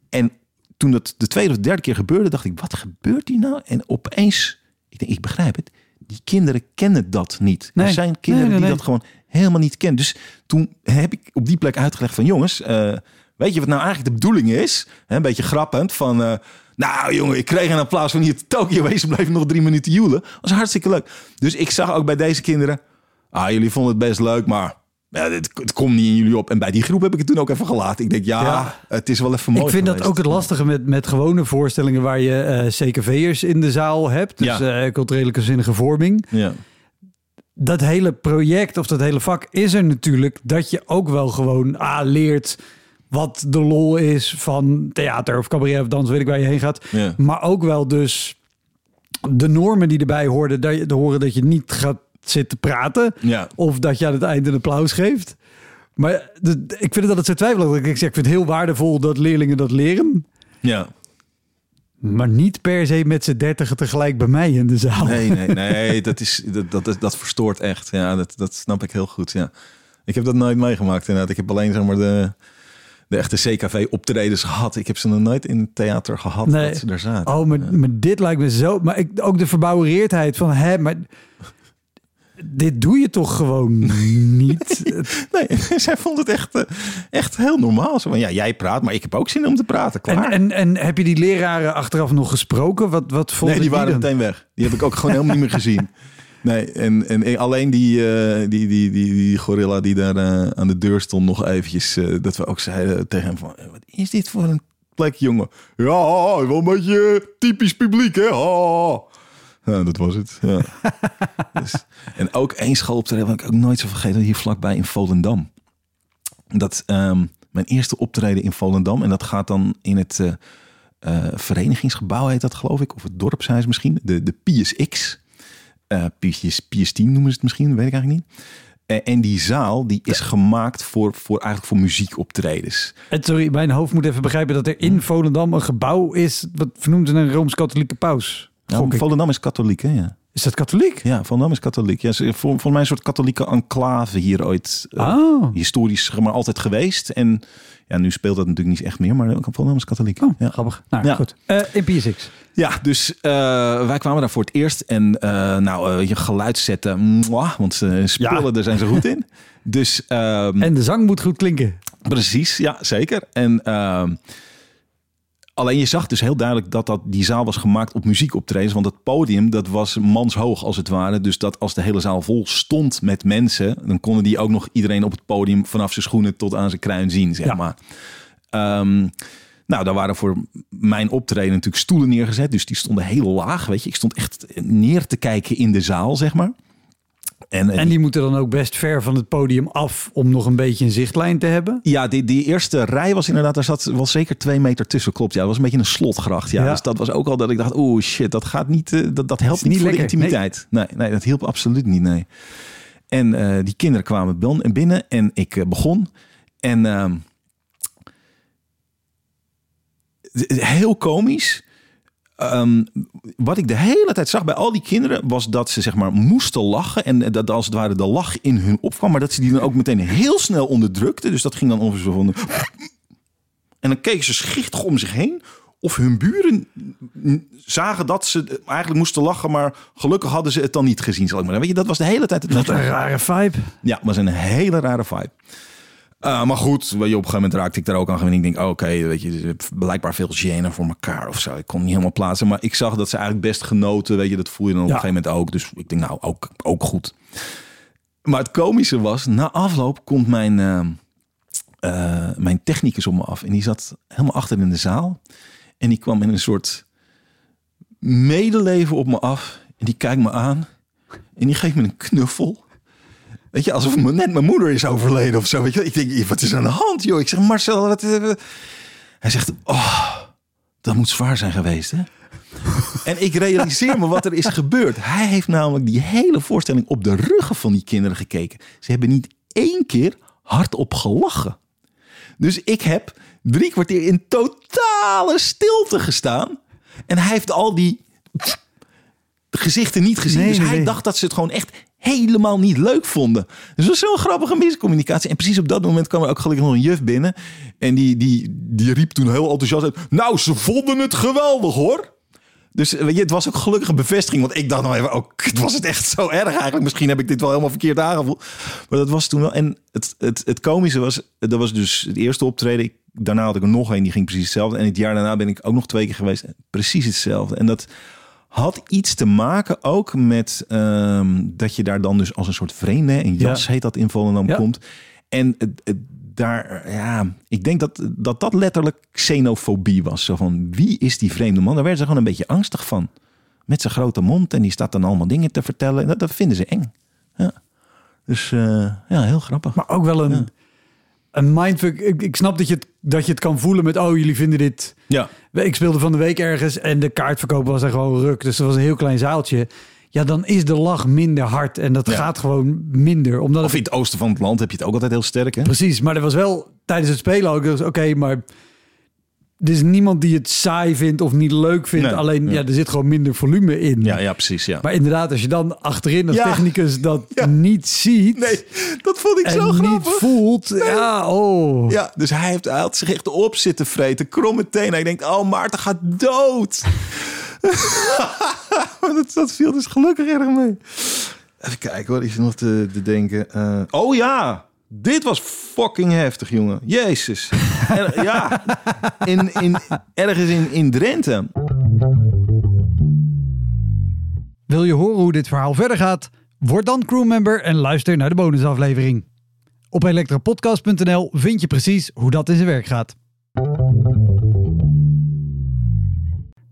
En toen dat de tweede of derde keer gebeurde, dacht ik, wat gebeurt hier nou? En opeens, ik denk, ik begrijp het. Die kinderen kennen dat niet. Nee. Er zijn kinderen Nee, nee, die dat gewoon helemaal niet kennen. Dus toen heb ik op die plek uitgelegd van jongens, eh, weet je wat nou eigenlijk de bedoeling is? Een beetje grappend van, eh, nou jongen, ik kreeg een applaus van hier te Tokio wezen, bleef nog drie minuten joelen. was hartstikke leuk. Dus ik zag ook bij deze kinderen, ah jullie vonden het best leuk, maar ja, het, het komt niet in jullie op. En bij die groep heb ik het toen ook even gelaten. Ik denk, ja, Ja. het is wel even mooi Ik vind dat ook het lastige met, met gewone voorstellingen waar je eh CKV'ers in de zaal hebt. Dus Ja. eh culturele zinnige vorming. Ja. Dat hele project of dat hele vak is er natuurlijk dat je ook wel gewoon ah, leert wat de lol is van theater of cabaret of dans, weet ik waar je heen gaat. Ja. Maar ook wel dus de normen die erbij hoorden, dat je, horen dat je niet gaat zitten praten. Ja. Of dat je aan het eind een applaus geeft. Maar de, ik vind het altijd zo twijfelachtig. Ik zeg, ik vind het heel waardevol dat leerlingen dat leren. ja. Maar niet per se met z'n dertigen tegelijk bij mij in de zaal. Nee, nee, nee, dat, is, dat, dat, dat verstoort echt. Ja, dat, dat snap ik heel goed. Ja. Ik heb dat nooit meegemaakt inderdaad. Ik heb alleen zeg maar de, de echte CKV-optredens gehad. Ik heb ze nog nooit in het theater gehad Nee. dat ze er zaten. Oh, maar, maar dit lijkt me zo... Maar ik, ook de verbouwereerdheid van... Hè, maar dit doe je toch gewoon niet? Nee, zij vond het echt, eh, echt heel normaal. Zo van, ja, jij praat, maar ik heb ook zin om te praten. En, Klaar. en, en heb je die leraren achteraf nog gesproken? Wat, wat vonden nee, die waren meteen weg. Die heb ik ook gewoon helemaal niet meer gezien. Nee, en, en alleen die, eh, die, die, die, die gorilla die daar eh, aan de deur stond nog eventjes. dat we ook zeiden tegen hem van, wat is dit voor een plek, jongen? Ja, wel een beetje typisch publiek, hè? Ha. Ja, dat was het. Ja. dus, en ook één schooloptreden wat ik ook nooit zo vergeten, hier vlakbij in Volendam. Dat ehm, mijn eerste optreden in Volendam. En dat gaat dan in het eh, eh, verenigingsgebouw, heet dat geloof ik. Of het dorpshuis misschien. De, de Pius X. Eh Pius, Pius 10 noemen ze het misschien, weet ik eigenlijk niet. En die zaal die is gemaakt voor, voor, eigenlijk voor muziekoptredens. En sorry, mijn hoofd moet even begrijpen dat er in Volendam een gebouw is... wat vernoemd is een Rooms-Katholieke paus. Nou, ik. Volendam is katholiek, hè? Ja. Is dat katholiek? Ja, Volendam is katholiek. Ja, vol- volgens mij een soort katholieke enclave hier ooit. eh, Oh. Historisch maar altijd geweest. En ja, nu speelt dat natuurlijk niet echt meer. Maar Volendam is katholiek. Oh, ja. grappig. Nou, Ja. goed. Eh in P6. Ja, dus eh, wij kwamen daar voor het eerst. En nou, je geluid zetten. mwah, want ze spullen, Ja. daar zijn ze goed in. Dus ehm, En de zang moet goed klinken. Precies, ja, zeker. En ehm, alleen je zag dus heel duidelijk dat, dat die zaal was gemaakt op muziekoptredens. Want het podium, dat was manshoog als het ware. Dus dat als de hele zaal vol stond met mensen... dan konden die ook nog iedereen op het podium... vanaf zijn schoenen tot aan zijn kruin zien, zeg Ja. maar. Ehm, nou, daar waren voor mijn optreden natuurlijk stoelen neergezet. Dus die stonden heel laag, weet je. Ik stond echt neer te kijken in de zaal, zeg maar. En, En die moeten dan ook best ver van het podium af om nog een beetje een zichtlijn te hebben. Ja, die, die eerste rij was inderdaad, daar zat wel zeker twee meter tussen. Klopt, ja. Dat was een beetje een slotgracht. Ja. Ja. Dus dat was ook al dat ik dacht, oeh shit, dat gaat niet, eh, dat, dat helpt niet, niet voor lekker, de intimiteit. Nee. nee, dat hielp absoluut niet, nee. En eh, die kinderen kwamen bin- binnen en ik eh, begon. En ehm, heel komisch. Ehm, wat ik de hele tijd zag bij al die kinderen was dat ze zeg maar moesten lachen en dat als het ware de lach in hun opkwam, maar dat ze die dan ook meteen heel snel onderdrukten. Dus dat ging dan ongeveer zo van. En dan keken ze schichtig om zich heen of hun buren zagen dat ze eigenlijk moesten lachen, maar gelukkig hadden ze het dan niet gezien. Zal ik maar. Weet je, dat was de hele tijd het. Wat een rare vibe. Ja, was een hele rare vibe. Uh, maar goed, weet je, op een gegeven moment raakte ik daar ook aan gewend. Ik denk, oh, oké, weet je, blijkbaar veel gêne voor elkaar of zo. Ik kon niet helemaal plaatsen, maar ik zag dat ze eigenlijk best genoten. Weet je, dat voel je dan op Ja. een gegeven moment ook. Dus ik denk, nou, ook, ook goed. Maar het komische was, na afloop komt mijn, uh, uh, mijn technicus op me af. En die zat helemaal achter in de zaal. En die kwam in een soort medeleven op me af. En die kijkt me aan. En die geeft me een knuffel. Weet je, alsof net mijn moeder is overleden of zo. Weet je, ik denk, wat is er aan de hand, joh? Ik zeg, Marcel, wat... eh, Hij zegt, oh, dat moet zwaar zijn geweest, hè? en ik realiseer me wat er is gebeurd. Hij heeft namelijk die hele voorstelling op de ruggen van die kinderen gekeken. Ze hebben niet één keer hardop gelachen. Dus ik heb drie kwartier in totale stilte gestaan. En hij heeft al die gezichten niet gezien. Nee, dus hij nee. dacht dat ze het gewoon echt helemaal niet leuk vonden. Dus was zo'n grappige miscommunicatie. En precies op dat moment kwam er ook gelukkig nog een juf binnen. En die, die, die riep toen heel enthousiast uit. Nou, ze vonden het geweldig hoor. Dus weet je, het was ook gelukkig een bevestiging. Want ik dacht nog even, oh, was het echt zo erg eigenlijk? Misschien heb ik dit wel helemaal verkeerd aangevoeld. Maar dat was toen wel. En het, het, het komische was, dat was dus het eerste optreden. Daarna had ik er nog een, die ging precies hetzelfde. En het jaar daarna ben ik ook nog twee keer geweest. Precies hetzelfde. En dat had iets te maken ook met ehm, dat je daar dan dus als een soort vreemde, een jas Ja. heet dat in Volendam, Ja. komt. En het- het- daar, ja, ik denk dat, dat dat letterlijk xenofobie was. Zo van, wie is die vreemde man? Daar werden ze gewoon een beetje angstig van. Met zijn grote mond en die staat dan allemaal dingen te vertellen. En dat, dat vinden ze eng. Ja. Dus eh, ja, heel grappig. Maar ook wel een, Ja. Een mindfuck. Ik, ik snap dat je, het, dat je het kan voelen met... oh, jullie vinden dit... Ja, Ik speelde van de week ergens en de kaartverkoop was er gewoon ruk. Dus dat was een heel klein zaaltje. Ja, dan is de lach minder hard. En dat Ja. gaat gewoon minder. Omdat of in het oosten van het land heb je het ook altijd heel sterk. Hè? Precies, maar er was wel tijdens het spelen ook... dus, Oké, maar... Er is niemand die het saai vindt of niet leuk vindt. Nee, Alleen, ja. ja. er zit gewoon minder volume in. Ja, ja, precies. Ja. Maar inderdaad, als je dan achterin als Ja. technicus dat Ja. niet ziet... nee, dat vond ik en zo niet grappig. voelt... Ja, oh. Ja, dus hij, heeft, hij had zich echt op zitten vreten. Kromme tenen. Hij denkt, oh, Maarten gaat dood. Maar dat, dat viel dus gelukkig erg mee. Even kijken, wat is er nog te, te denken? Eh, oh ja, dit was fucking heftig, jongen. Jezus. Ja, in, in, ergens in, in Drenthe. Wil je horen hoe dit verhaal verder gaat? Word dan crewmember en luister naar de bonusaflevering. Op elektrapodcast.nl vind je precies hoe dat in zijn werk gaat.